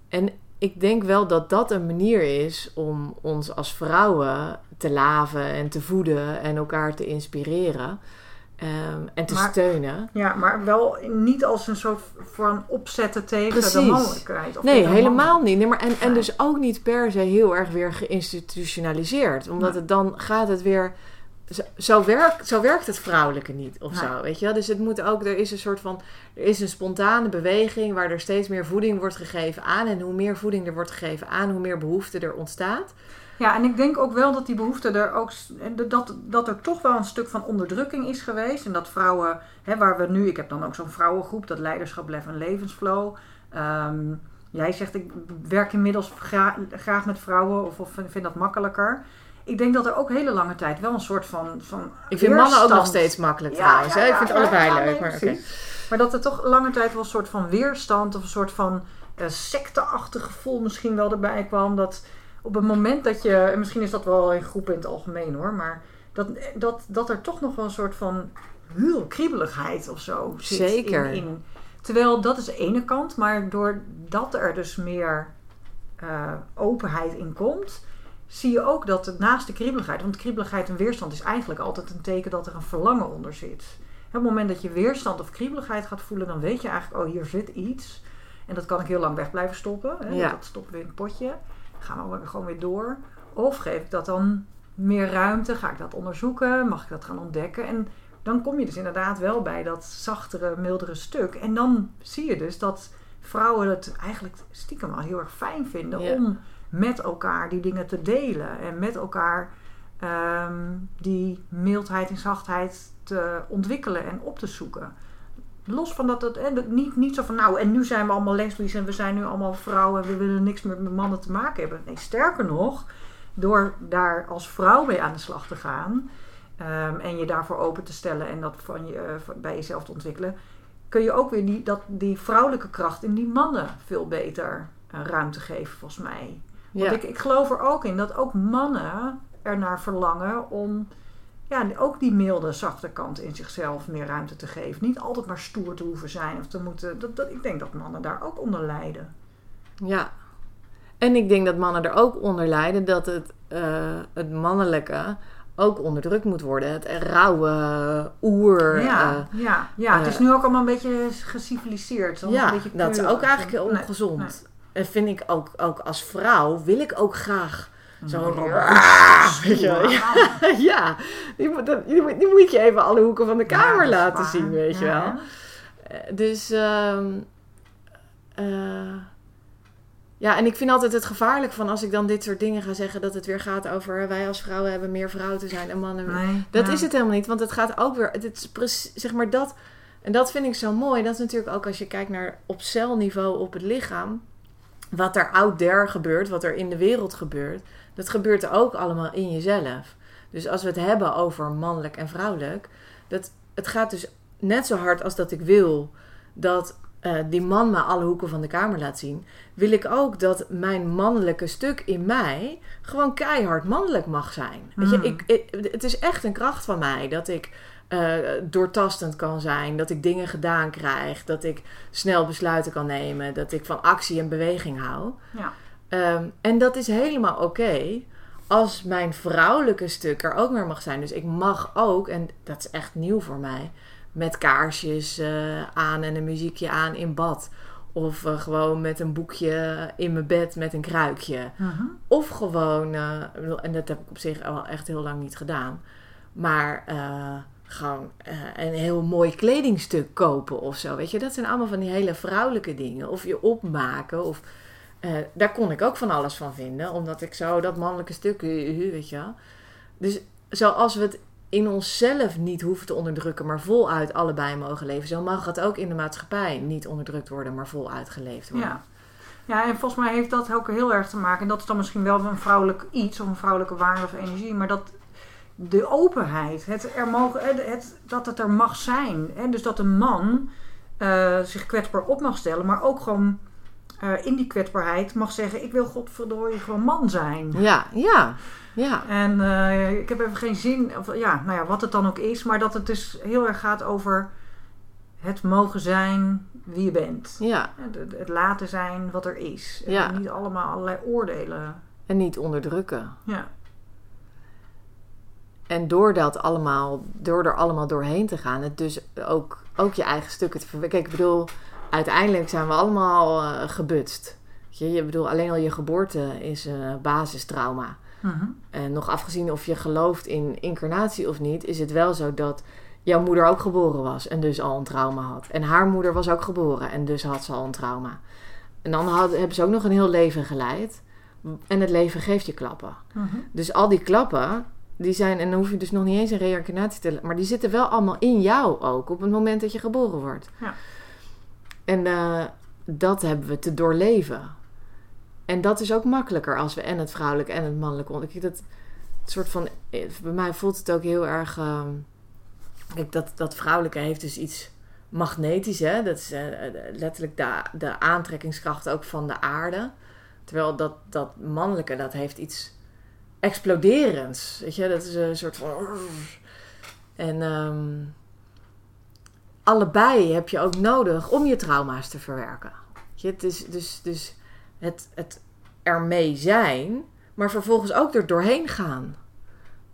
en ik denk wel dat dat een manier is om ons als vrouwen te laven en te voeden en elkaar te inspireren. Um, en te steunen. Ja, maar wel niet als een soort van opzetten tegen Precies. de mannelijkheid. Of nee, helemaal niet. Nee, maar en, en dus ook niet per se heel erg weer geïnstitutionaliseerd. Omdat het dan gaat het weer zo, zo, werkt, zo werkt het vrouwelijke niet of zo, weet je Dus het moet ook, er is een soort van, er is een spontane beweging waar er steeds meer voeding wordt gegeven aan. En hoe meer voeding er wordt gegeven aan, hoe meer behoefte er ontstaat. Ja, en ik denk ook wel dat die behoefte er ook, dat, dat er toch wel een stuk van onderdrukking is geweest. En dat vrouwen, hè, waar we nu, ik heb dan ook zo'n vrouwengroep, dat leiderschap, lef en levensflow. Um, jij zegt, ik werk inmiddels graag met vrouwen of, of vind dat makkelijker ik denk dat er ook hele lange tijd wel een soort van. van ik vind mannen ook nog steeds makkelijk trouwens. Ja, ik vind het allebei leuk. maar, okay. maar dat er toch lange tijd wel een soort van weerstand of een soort van uh, secteachtig gevoel misschien wel erbij kwam. Dat op het moment dat je. En misschien is dat wel in groepen in het algemeen hoor. Maar dat, dat, dat er toch nog wel een soort van heel kriebeligheid of zo zit. Zeker. In, in. Terwijl dat is de ene kant. Maar doordat er dus meer uh, openheid in komt zie je ook dat het naast de kriebeligheid, want kriebeligheid en weerstand is eigenlijk altijd een teken dat er een verlangen onder zit. Op het moment dat je weerstand of kriebeligheid gaat voelen, dan weet je eigenlijk, oh hier zit iets. En dat kan ik heel lang weg blijven stoppen. Hè? Ja. Dat stoppen we in het potje. Dan gaan we gewoon weer door. Of geef ik dat dan meer ruimte? Ga ik dat onderzoeken? Mag ik dat gaan ontdekken? En dan kom je dus inderdaad wel bij dat zachtere, mildere stuk. En dan zie je dus dat vrouwen het eigenlijk stiekem wel heel erg fijn vinden om met elkaar die dingen te delen. En met elkaar ehm, die mildheid en zachtheid te ontwikkelen en op te zoeken. Los van dat het niet, niet zo van nou en nu zijn we allemaal lesbisch en we zijn nu allemaal vrouwen en we willen niks meer met mannen te maken hebben. Nee, sterker nog, door daar als vrouw mee aan de slag te gaan ehm, en je daarvoor open te stellen en dat van je, uh, bij jezelf te ontwikkelen, kun je ook weer die, dat, die vrouwelijke kracht in die mannen veel beter uh, ruimte geven, volgens mij. Want ik, ik geloof er ook in dat ook mannen ernaar verlangen om ja, ook die milde, zachte kant in zichzelf meer ruimte te geven. Niet altijd maar stoer te hoeven zijn of te moeten. Dat, dat, ik denk dat mannen daar ook onder lijden. Ja. En ik denk dat mannen er ook onder lijden dat het, uh, het mannelijke ook onderdrukt moet worden. Het rauwe oer. Ja, uh, ja, ja. het is nu ook allemaal een beetje geciviliseerd. Ja, een beetje dat is ook eigenlijk heel ongezond. En vind ik ook, ook als vrouw wil ik ook graag Zo, Ja, ja, die, moet- die, je even alle hoeken van de kamer laten waar. zien, weet je wel. Eh, Dus, ehm, eh, ja, en ik vind altijd het gevaarlijk van als ik dan dit soort dingen ga zeggen, dat het weer gaat over wij als vrouwen hebben meer vrouwen te zijn en mannen. Nee, Dat is het helemaal niet, want het gaat ook weer, het is precies, zeg maar dat, en dat vind ik zo mooi. Dat is natuurlijk ook als je kijkt naar op celniveau op het lichaam, wat er out there gebeurt, wat er in de wereld gebeurt, dat gebeurt ook allemaal in jezelf. Dus als we het hebben over mannelijk en vrouwelijk, dat, het gaat dus net zo hard als dat ik wil dat eh, die man me alle hoeken van de kamer laat zien, wil ik ook dat mijn mannelijke stuk in mij gewoon keihard mannelijk mag zijn. Weet je, Mm. ik, ik- het is echt een kracht van mij dat ik eh, doortastend kan zijn, dat ik dingen gedaan krijg, dat ik snel besluiten kan nemen, dat ik van actie en beweging hou. Ja. Ehm, en dat is helemaal oké als mijn vrouwelijke stuk er ook meer mag zijn. Dus ik mag ook, en dat is echt nieuw voor mij, met kaarsjes eh, aan en een muziekje aan in bad. Of eh, gewoon met een boekje in mijn bed met een kruikje. Mhm. Of gewoon, en dat heb ik op zich al echt heel lang niet gedaan. Maar gewoon eh, een heel mooi kledingstuk kopen of zo. Weet je, dat zijn allemaal van die hele vrouwelijke dingen. Of je opmaken. Of, eh, daar kon ik ook van alles van vinden. Omdat ik zo dat mannelijke stuk, eh, eh, weet je wel. Dus zoals we het in onszelf niet hoeven te onderdrukken, maar voluit allebei mogen leven. Zo mag het ook in de maatschappij niet onderdrukt worden, maar voluit geleefd worden. Ja. ja, en volgens mij heeft dat ook heel erg te maken. En dat is dan misschien wel een vrouwelijk iets of een vrouwelijke waarde of energie. Maar dat de openheid, het er mogen, het, het- dat het er mag zijn. Hè? Dus dat een man eh, zich kwetsbaar op mag stellen, maar ook gewoon eh, in die kwetsbaarheid mag zeggen: Ik wil godverdorie gewoon man zijn. Ja, ja, ja. En eh, ik heb even geen zin, of ja, nou ja, wat het dan ook is, maar dat het dus heel erg gaat over het mogen zijn wie je bent. ja. Het, het- het laten zijn wat er is. En Ja. niet allemaal allerlei oordelen. En niet onderdrukken. Ja. En door dat allemaal, door er allemaal doorheen te gaan, het dus ook, ook je eigen stukken te verwerken. Kijk, ik bedoel, uiteindelijk zijn we allemaal eh, gebutst. Je, je bedoel, alleen al je geboorte is een basistrauma. Mhm. En nog afgezien of je gelooft in incarnatie of niet, is het wel zo dat jouw moeder ook geboren was en dus al een trauma had. En haar moeder was ook geboren en dus had ze al een trauma. En dan had, hebben ze ook nog een heel leven geleid. En het leven geeft je klappen. Mhm. Dus al die klappen, die zijn, en dan hoef je dus nog niet eens een reïncarnatie te... Maar die zitten wel allemaal in jou ook, op het moment dat je geboren wordt. Ja. En eh, dat hebben we te doorleven. En dat is ook makkelijker als we en het vrouwelijke en het mannelijke... Kijk, dat soort van... eh, Bij mij voelt het ook heel erg... ehm, kijk, dat, dat vrouwelijke heeft dus iets magnetisch, hè. Dat is eh, letterlijk de, de aantrekkingskracht ook van de aarde. Terwijl dat, dat mannelijke, dat heeft iets exploderends. Weet je, dat is een soort van. En ehm, allebei heb je ook nodig om je trauma's te verwerken. Weet Je, het is dus, dus het, het ermee zijn, maar vervolgens ook er doorheen gaan.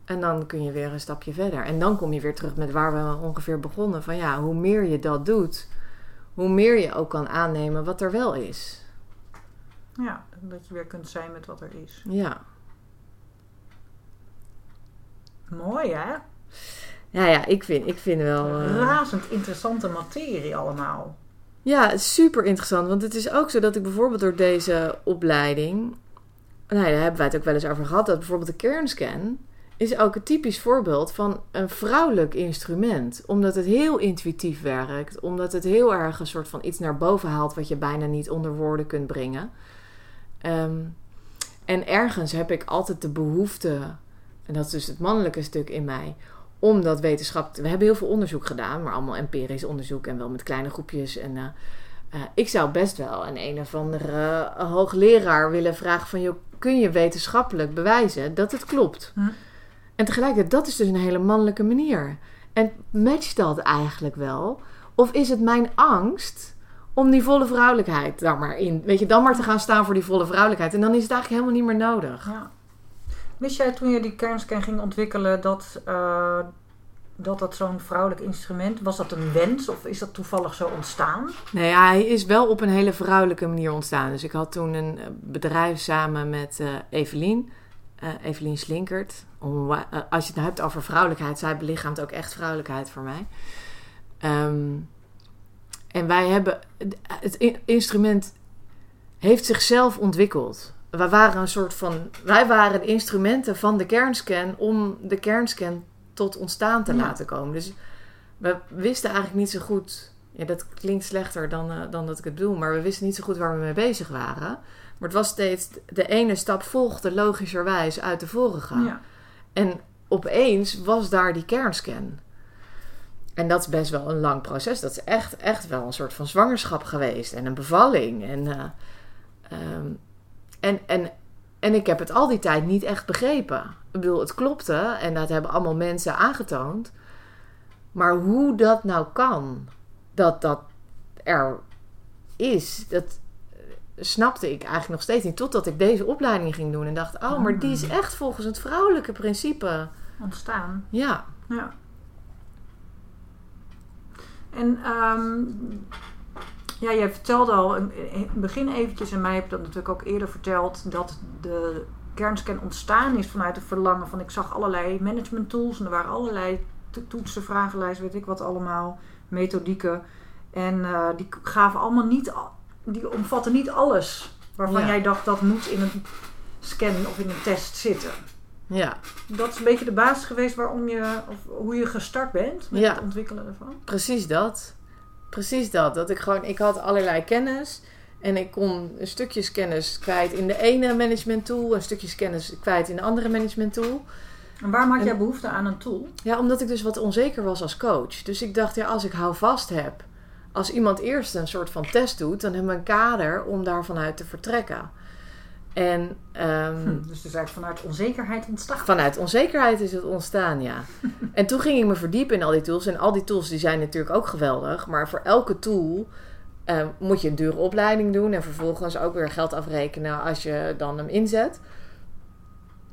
En dan kun je weer een stapje verder. En dan kom je weer terug met waar we ongeveer begonnen. Van ja, hoe meer je dat doet, hoe meer je ook kan aannemen wat er wel is. ja, dat je weer kunt zijn met wat er is. Ja. Mooi hè? Ja, ja, ik vind, ik vind wel. eh, Razend interessante materie allemaal. Ja, super interessant. Want het is ook zo dat ik bijvoorbeeld door deze opleiding. Nou, ja, daar hebben wij het ook wel eens over gehad. Dat bijvoorbeeld de kernscan is ook een typisch voorbeeld van een vrouwelijk instrument. Omdat het heel intuïtief werkt. Omdat het heel erg een soort van iets naar boven haalt wat je bijna niet onder woorden kunt brengen. Ehm, en ergens heb ik altijd de behoefte, en dat is dus het mannelijke stuk in mij, om dat wetenschap. te- We hebben heel veel onderzoek gedaan, maar allemaal empirisch onderzoek en wel met kleine groepjes. En eh, eh, ik zou best wel een een of andere eh, hoogleraar willen vragen van, joh, kun je wetenschappelijk bewijzen dat het klopt? Hm. En tegelijkertijd, dat is dus een hele mannelijke manier. En matcht dat eigenlijk wel? Of is het mijn angst om die volle vrouwelijkheid daar maar in, weet je, dan maar te gaan staan voor die volle vrouwelijkheid? En dan is het eigenlijk helemaal niet meer nodig. Ja. Wist jij toen je die kernscan ging ontwikkelen dat eh, dat, dat zo'n vrouwelijk instrument, was dat een wens of is dat toevallig zo ontstaan? Nee, hij is wel op een hele vrouwelijke manier ontstaan. Dus ik had toen een eh, bedrijf samen met eh Evelien. Evelien Slinkert. Om, als je het nou hebt over vrouwelijkheid, zij belichaamt ook echt vrouwelijkheid voor mij. Um, en wij hebben, het instrument heeft zichzelf ontwikkeld. We waren een soort van, wij waren de instrumenten van de kernscan om de kernscan tot ontstaan te laten komen. Dus we wisten eigenlijk niet zo goed, ja, dat klinkt slechter dan, uh, dan dat ik het bedoel, maar we wisten niet zo goed waar we mee bezig waren. Maar het was steeds, de ene stap volgde logischerwijs uit de vorige. Ja. En opeens was daar die kernscan. En dat is best wel een lang proces. Dat is echt, echt wel een soort van zwangerschap geweest en een bevalling. En, uh, um, en, en, en ik heb het al die tijd niet echt begrepen. Ik bedoel, het klopte en dat hebben allemaal mensen aangetoond. Maar hoe dat nou kan, dat dat er is, dat snapte ik eigenlijk nog steeds niet. Totdat ik deze opleiding ging doen en dacht: oh, maar die is hmm. echt volgens het vrouwelijke principe ontstaan. Ja. Ja. En um, ja, jij vertelde al in het begin eventjes, en mij heb dat natuurlijk ook eerder verteld, dat de kernscan ontstaan is vanuit het verlangen van ik zag allerlei management tools en er waren allerlei toetsen, vragenlijsten, weet ik wat allemaal, methodieken. En uh, die gaven allemaal niet, die omvatten niet alles waarvan jij dacht dat moet in een scan of in een test zitten. Ja. Dat is een beetje de basis geweest waarom je, of hoe je gestart bent met het ontwikkelen ervan. Precies dat. Precies dat. Dat ik gewoon, ik had allerlei kennis. En ik kon een stukjes kennis kwijt in de ene management tool, een stukjes kennis kwijt in de andere management tool. En waarom had jij behoefte aan een tool? Ja, omdat ik dus wat onzeker was als coach. Dus ik dacht, ja, als ik houvast heb, als iemand eerst een soort van test doet, dan hebben we een kader om daarvan uit te vertrekken. En, um, hm, dus het is eigenlijk vanuit onzekerheid ontstaan? Vanuit onzekerheid is het ontstaan, ja. en toen ging ik me verdiepen in al die tools. En al die tools die zijn natuurlijk ook geweldig. Maar voor elke tool um, moet je een dure opleiding doen. En vervolgens ook weer geld afrekenen als je dan hem inzet.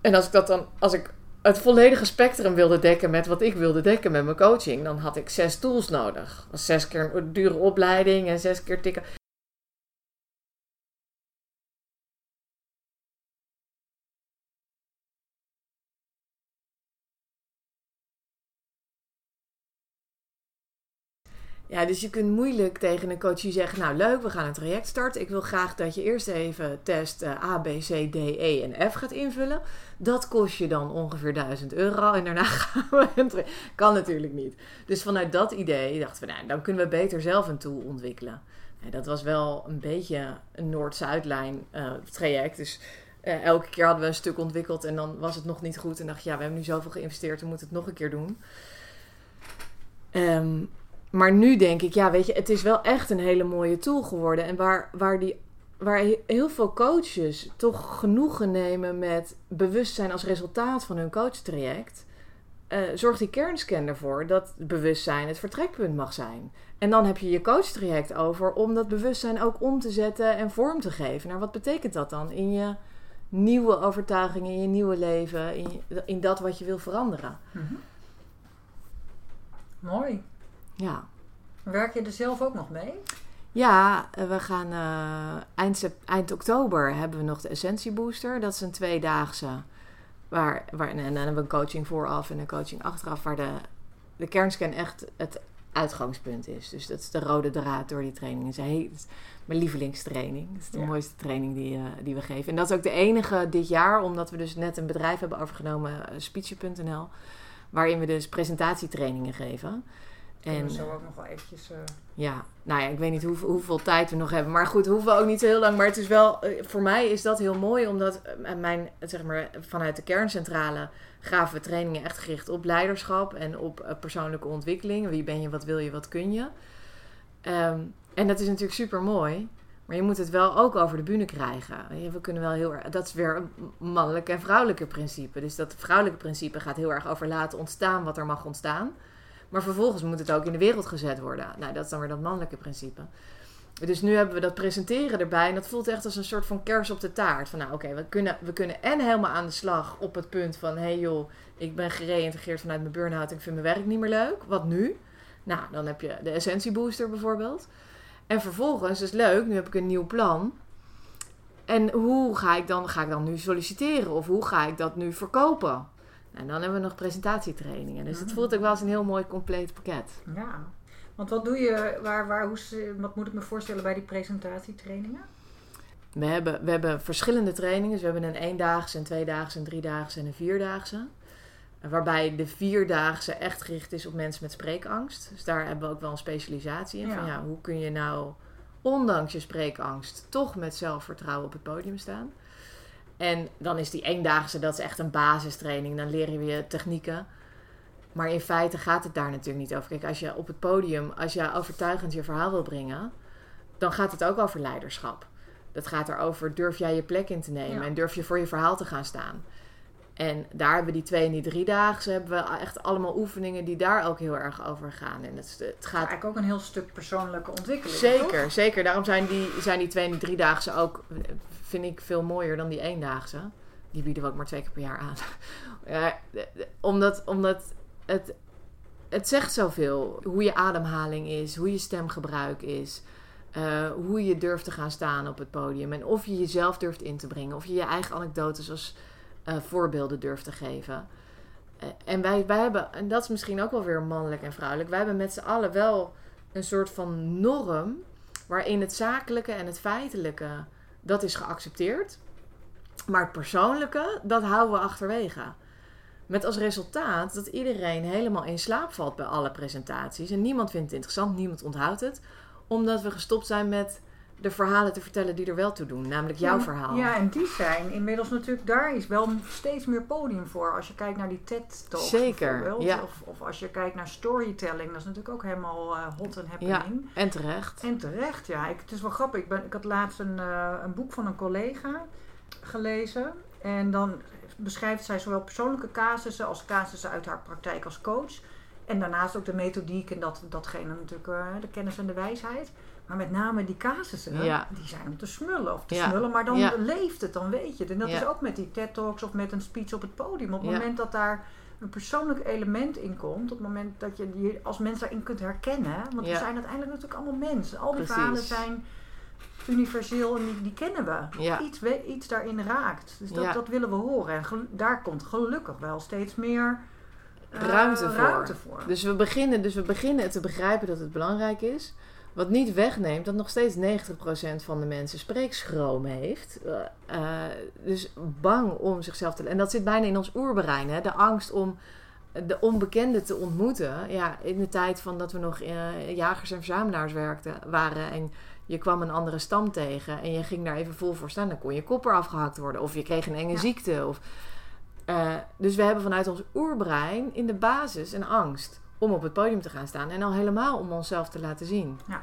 En als ik dat dan, als ik het volledige spectrum wilde dekken met wat ik wilde dekken met mijn coaching, dan had ik zes tools nodig. Zes keer een dure opleiding en zes keer tikken. Ja, dus je kunt moeilijk tegen een coach zeggen: Nou, leuk, we gaan een traject starten. Ik wil graag dat je eerst even test uh, A, B, C, D, E en F gaat invullen. Dat kost je dan ongeveer 1000 euro en daarna gaan we een Kan natuurlijk niet. Dus vanuit dat idee dachten we: Nou, dan kunnen we beter zelf een tool ontwikkelen. dat was wel een beetje een Noord-Zuidlijn uh, traject. Dus uh, elke keer hadden we een stuk ontwikkeld en dan was het nog niet goed. En dacht je: Ja, we hebben nu zoveel geïnvesteerd, we moeten het nog een keer doen. Um, maar nu denk ik, ja, weet je, het is wel echt een hele mooie tool geworden. En waar, waar, die, waar heel veel coaches toch genoegen nemen met bewustzijn als resultaat van hun coachtraject. Uh, zorgt die kernscan ervoor dat bewustzijn het vertrekpunt mag zijn. En dan heb je je coachtraject over om dat bewustzijn ook om te zetten en vorm te geven. Nou, wat betekent dat dan in je nieuwe overtuigingen, in je nieuwe leven, in, in dat wat je wil veranderen? Mm Mooi. Ja. Werk je er zelf ook nog mee? Ja, eh, we gaan uh, eind, eind oktober hebben we nog de Essentie Booster. Dat is een tweedaagse. Waar, waar, en, dan hebben we een coaching vooraf en een coaching achteraf. Waar de, de kernscan echt het uitgangspunt is. Dus dat is de rode draad door die training. Het is, mijn lievelingstraining. Dat is de mooiste training die, uh, die we geven. En dat is ook de enige dit jaar, omdat we dus net een bedrijf hebben overgenomen, uh. Waarin we dus presentatietrainingen geven. En zo ook nog wel eventjes. Uh... Ja, nou ja, ik weet niet hoe, hoeveel tijd we nog hebben. Maar goed, hoeven we ook niet zo heel lang. Maar het is wel, eh, voor mij is dat heel mooi, omdat uh, mijn, zeg maar, vanuit de kerncentrale gaven we trainingen echt gericht op leiderschap en op persoonlijke ontwikkeling. Wie ben je, wat wil je, wat kun je. Um, en dat is natuurlijk super mooi. Maar je moet het wel ook over de bühne krijgen. We kunnen wel heel erg, dat is weer een mannelijke en vrouwelijke principe. Dus dat vrouwelijke principe gaat heel erg over laten ontstaan wat er mag ontstaan. Maar vervolgens moet het ook in de wereld gezet worden. Nou, dat is dan weer dat mannelijke principe. Dus nu hebben we dat presenteren erbij. En dat voelt echt als een soort van kers op de taart. Van nou oké, we, kunnen, we kunnen en helemaal aan de slag op het punt van... hé hey joh, ik ben gereïntegreerd vanuit mijn burn-out ik vind mijn werk niet meer leuk. Wat nu? Nou, dan heb je de Essentie Booster bijvoorbeeld. En vervolgens, is leuk, nu heb ik een nieuw plan. En hoe ga ik dan, ga ik dan nu solliciteren? Of hoe ga ik dat nu verkopen? En dan hebben we nog presentatietrainingen. Dus het Mhm. voelt ook wel als een heel mooi compleet pakket. Ja. Want wat doe je, waar, waar, hoe, wat moet ik me voorstellen bij die presentatietrainingen? We hebben, we hebben verschillende trainingen. Dus we hebben een eendaagse, een tweedaagse, een driedaagse en een vierdaagse. Waarbij de vierdaagse echt gericht is op mensen met spreekangst. Dus daar hebben we ook wel een specialisatie in. Van ja, hoe kun je nou, ondanks je spreekangst, toch met zelfvertrouwen op het podium staan? En dan is die eendaagse, dat is echt een basistraining. Dan leren we je technieken. Maar in feite gaat het daar natuurlijk niet over. Kijk, als je op het podium, als je overtuigend je verhaal wil brengen, dan gaat het ook over leiderschap. Dat gaat erover, durf jij je plek in te nemen Ja. en durf je voor je verhaal te gaan staan. En daar hebben we die twee en die driedaagse, hebben we echt allemaal oefeningen die daar ook heel erg over gaan. En het, het gaat eigenlijk ook een heel stuk persoonlijke ontwikkeling. Zeker, toch? zeker. Daarom zijn die, zijn die twee en die driedaagse ook, eh, vind ik, veel mooier dan die eendaagse. Die bieden we ook maar twee keer per jaar aan. Ja, omdat, omdat het, het zegt zoveel. Hoe je ademhaling is, hoe je stemgebruik is. eh, hoe je durft te gaan staan op het podium. En of je jezelf durft in te brengen. Of je je eigen anekdotes als eh, voorbeelden durft te geven. Eh, en wij, wij hebben, en dat is misschien ook wel weer mannelijk en vrouwelijk. Wij hebben met z'n allen wel een soort van norm waarin het zakelijke en het feitelijke dat is geaccepteerd. Maar het persoonlijke, dat houden we achterwege. Met als resultaat dat iedereen helemaal in slaap valt bij alle presentaties. En niemand vindt het interessant, niemand onthoudt het. Omdat we gestopt zijn met de verhalen te vertellen die er wel toe doen. Namelijk jouw Ja, verhaal. Ja, en die zijn inmiddels natuurlijk, daar is wel steeds meer podium voor. Als je kijkt naar die TED-talks Zeker, ja. Of, of als je kijkt naar storytelling, dat is natuurlijk ook helemaal eh, hot en Ja, happening. en terecht. En terecht, ja. Ik, het is wel grappig. Ik, ben, ik had laatst een, eh, een boek van een collega gelezen. En dan beschrijft zij zowel persoonlijke casussen als casussen uit haar praktijk als coach. En daarnaast ook de methodiek en dat, datgene natuurlijk, eh, de kennis en de wijsheid. Maar met name die casussen, Ja. die zijn om te smullen of te Ja. smullen. Maar dan Ja. leeft het, dan weet je het. En dat is ook met die TED-talks of met een speech op het podium. Op het moment dat daar een persoonlijk element in komt. Op het moment dat je je als mens daarin kunt herkennen. Want we zijn uiteindelijk natuurlijk allemaal mensen. Al die Precies. verhalen zijn universeel en die, die kennen we. Ja. Iets, we- iets daarin raakt. Dus dat, dat willen we horen. En gel- daar komt gelukkig wel steeds meer eh, Ruimte voor. ruimte voor. Dus we, beginnen, dus we beginnen te begrijpen dat het belangrijk is. Wat niet wegneemt dat nog steeds 90% van de mensen spreekschroom heeft. Eh, eh, dus bang om zichzelf te... En dat zit bijna in ons oerbrein. Hè? De angst om de onbekende te ontmoeten. Ja, in de tijd van dat we nog eh, jagers en verzamelaars werkten, waren... en je kwam een andere stam tegen en je ging daar even vol voor staan... dan kon je kop eraf gehakt worden. Of je kreeg een enge Ja. ziekte. Of, dus we hebben vanuit ons oerbrein in de basis een angst om op het podium te gaan staan. En al helemaal om onszelf te laten zien. Ja.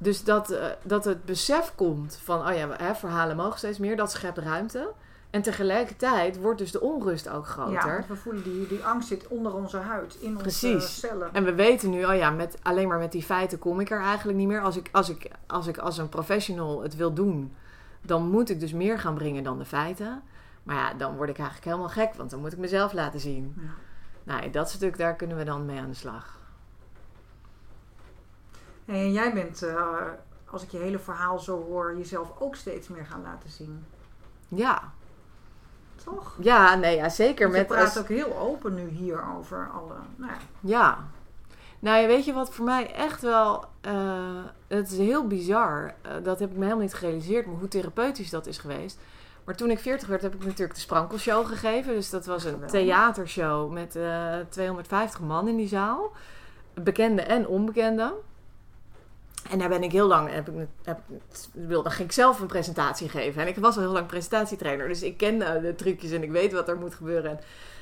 Dus dat, eh, dat het besef komt van, oh ja, hè, verhalen mogen steeds meer, dat schept ruimte. En tegelijkertijd wordt dus de onrust ook ja, groter. want we voelen die, die angst zit onder onze huid, in onze Precies. cellen. En we weten nu, oh ja, met, alleen maar met die feiten kom ik er eigenlijk niet meer. Als ik, als ik, als ik als een professional het wil doen, dan moet ik dus meer gaan brengen dan de feiten. Maar ja, dan word ik eigenlijk helemaal gek, want dan moet ik mezelf laten zien. Ja. Nou, dat stuk, daar kunnen we dan mee aan de slag. En jij bent, eh, als ik je hele verhaal zo hoor, jezelf ook steeds meer gaan laten zien. Ja, Toch? ja, nee, ja zeker. Want je Met praat als- ook heel open nu hier over alle... Nou ja, Ja. Nou, ja, weet je wat voor mij echt wel... eh, het is heel bizar. eh, dat heb ik me helemaal niet gerealiseerd. Maar hoe therapeutisch dat is geweest. Maar toen ik 40 werd, heb ik natuurlijk de Sprankelshow gegeven. Dus dat was een theatershow met eh 250 man in die zaal. Bekende en onbekende. En daar ben ik heel lang, heb ik, heb, dan ging ik zelf een presentatie geven. En ik was al heel lang presentatietrainer, dus ik ken eh, de trucjes en ik weet wat er moet gebeuren. En,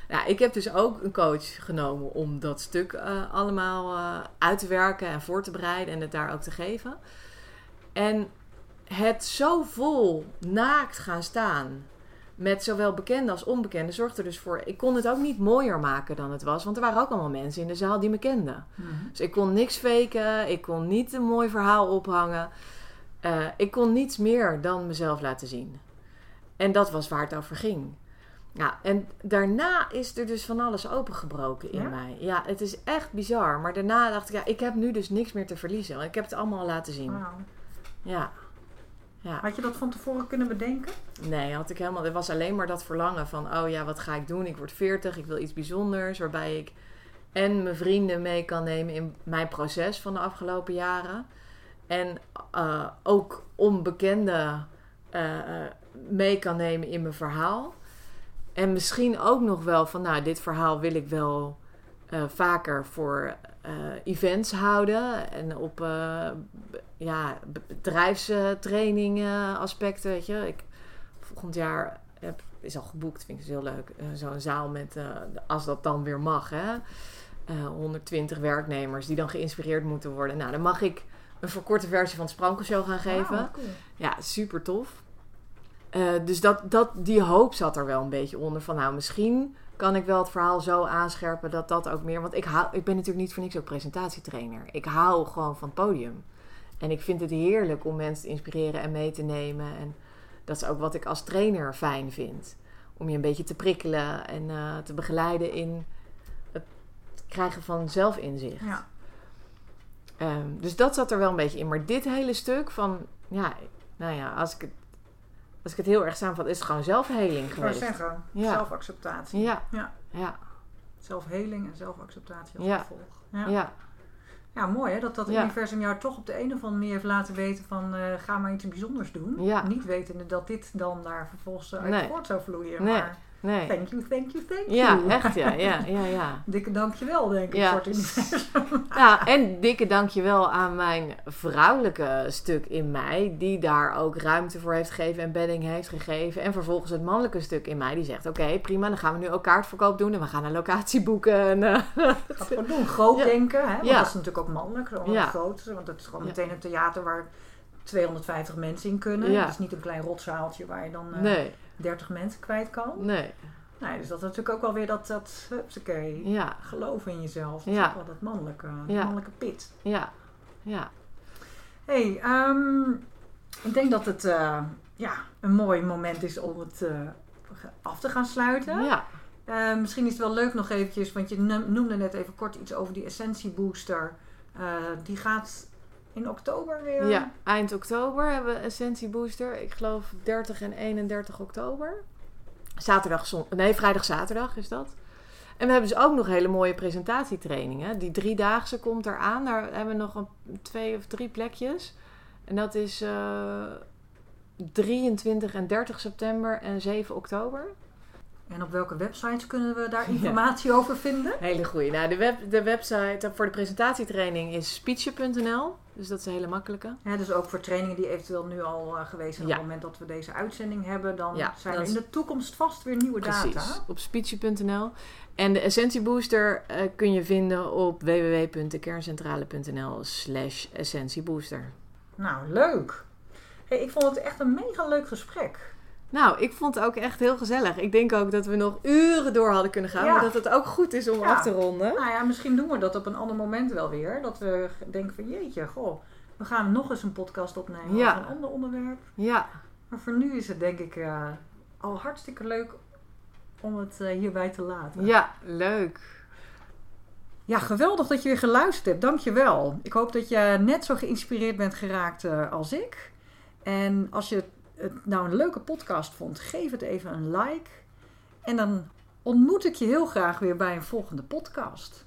ja, ik heb dus ook een coach genomen om dat stuk eh, allemaal eh, uit te werken en voor te bereiden en het daar ook te geven. En het zo vol naakt gaan staan met zowel bekende als onbekende zorgde er dus voor. Ik kon het ook niet mooier maken dan het was, want er waren ook allemaal mensen in de zaal die me kenden. Dus ik kon niks faken, ik kon niet een mooi verhaal ophangen. Eh, ik kon niets meer dan mezelf laten zien. En dat was waar het over ging. Ja, en daarna is er dus van alles opengebroken in Ja? mij. Ja, het is echt bizar. Maar daarna dacht ik, ja, ik heb nu dus niks meer te verliezen. Want ik heb het allemaal al laten zien. Ja, Ja. Had je dat van tevoren kunnen bedenken? Nee, had ik helemaal. Het was alleen maar dat verlangen van: oh ja, wat ga ik doen? Ik word 40, ik wil iets bijzonders. Waarbij ik en mijn vrienden mee kan nemen in mijn proces van de afgelopen jaren. En eh, ook onbekende eh, eh, mee kan nemen in mijn verhaal. En misschien ook nog wel van: nou, dit verhaal wil ik wel vaker voor eh, events houden. En op eh, ja, b- bedrijfstraining aspecten, weet je. Ik, volgend jaar heb, is al geboekt, vind ik dus heel leuk. Eh, Zo'n zaal met, eh, als dat dan weer mag, hè. Eh, 120 werknemers die dan geïnspireerd moeten worden. Nou, dan mag ik een verkorte versie van de Sprankelshow gaan geven. Cool. Ja, super tof. Eh, dus dat, dat, die hoop zat er wel een beetje onder. Van nou, misschien kan ik wel het verhaal zo aanscherpen dat dat ook meer... Want ik, hou, ik ben natuurlijk niet voor niks ook presentatietrainer. Ik hou gewoon van het podium. En ik vind het heerlijk om mensen te inspireren en mee te nemen. En dat is ook wat ik als trainer fijn vind. Om je een beetje te prikkelen en eh, te begeleiden in het krijgen van zelfinzicht. Ja. Ehm, dus dat zat er wel een beetje in. Maar dit hele stuk van, ja, nou ja, als ik het, als ik het heel erg samenvat, is het gewoon zelfheling Ik geweest. zeggen, Ja. zelfacceptatie. Ja, Ja. ja, Zelfheling en zelfacceptatie als Ja. gevolg. Ja. ja, Ja, mooi hè, dat dat universum jou toch op de een of andere manier heeft laten weten van eh, ga maar iets bijzonders doen. Ja. Niet wetende dat dit dan daar vervolgens uit Nee. voort zou vloeien. Nee. Maar nee. thank you, thank you, thank Ja, you. echt ja, ja, ja, ja. Dikke dankjewel denk ik Ja. voor het universum. Ja, en dikke dankjewel aan mijn vrouwelijke stuk in mij, die daar ook ruimte voor heeft gegeven en bedding heeft gegeven. En vervolgens het mannelijke stuk in mij, die zegt, oké, prima, dan gaan we nu ook kaartverkoop doen en we gaan een locatie boeken. En, Ga gewoon doen. Groot Ja. denken, hè? want Ja. dat is natuurlijk ook mannelijk. Gewoon Ja. grootste, want het is gewoon Ja. meteen een theater waar 250 mensen in kunnen. Ja. Het is niet een klein rotzaaltje waar je dan eh, nee, 30 mensen kwijt kan. nee, Nee, dus dat is natuurlijk ook wel weer dat, dat hupsakee, ja, geloof in jezelf. Dat Ja. is wel dat mannelijke, Ja. mannelijke pit. ja, ja. hey, ehm, ik denk dat het eh, ja, een mooi moment is om het eh, af te gaan sluiten. Ja, Eh, misschien is het wel leuk nog eventjes, want je no- noemde net even kort iets over die Essentie Booster. Eh, die gaat in oktober weer. ja, eind oktober hebben we Essentie Booster. Ik geloof 30 en 31 oktober. Zaterdag, zon, nee, vrijdag, zaterdag is dat. En we hebben dus ook nog hele mooie presentatietrainingen. Die driedaagse komt eraan. Daar hebben we nog een, twee of drie plekjes. En dat is eh 23 en 30 september en 7 oktober. En op welke websites kunnen we daar Ja. informatie over vinden? Hele goeie. Nou, de, web, de website voor de presentatietraining is speechen.nl. Dus dat is een hele makkelijke. Ja, dus ook voor trainingen die eventueel nu al eh, geweest zijn. Ja. Op het moment dat we deze uitzending hebben, dan Ja, zijn er is- in de toekomst vast weer nieuwe Precies, data. op speechy.nl. En de Essentie Booster eh, kun je vinden op www.dekerncentrale.nl slash essentiebooster. Nou, leuk. Hey, ik vond het echt een mega leuk gesprek. Nou, ik vond het ook echt heel gezellig. Ik denk ook dat we nog uren door hadden kunnen gaan. Ja. Maar dat het ook goed is om Ja. af te ronden. Nou ja, misschien doen we dat op een ander moment wel weer. Dat we denken van jeetje, goh, we gaan nog eens een podcast opnemen Ja. over een ander onderwerp. Ja, Maar voor nu is het denk ik eh, al hartstikke leuk om het eh, hierbij te laten. ja, leuk. Ja, geweldig dat je weer geluisterd hebt. Dankjewel. Ik hoop dat je net zo geïnspireerd bent geraakt eh, als ik. En als je het nou een leuke podcast vond, geef het even een like. En dan ontmoet ik je heel graag weer bij een volgende podcast.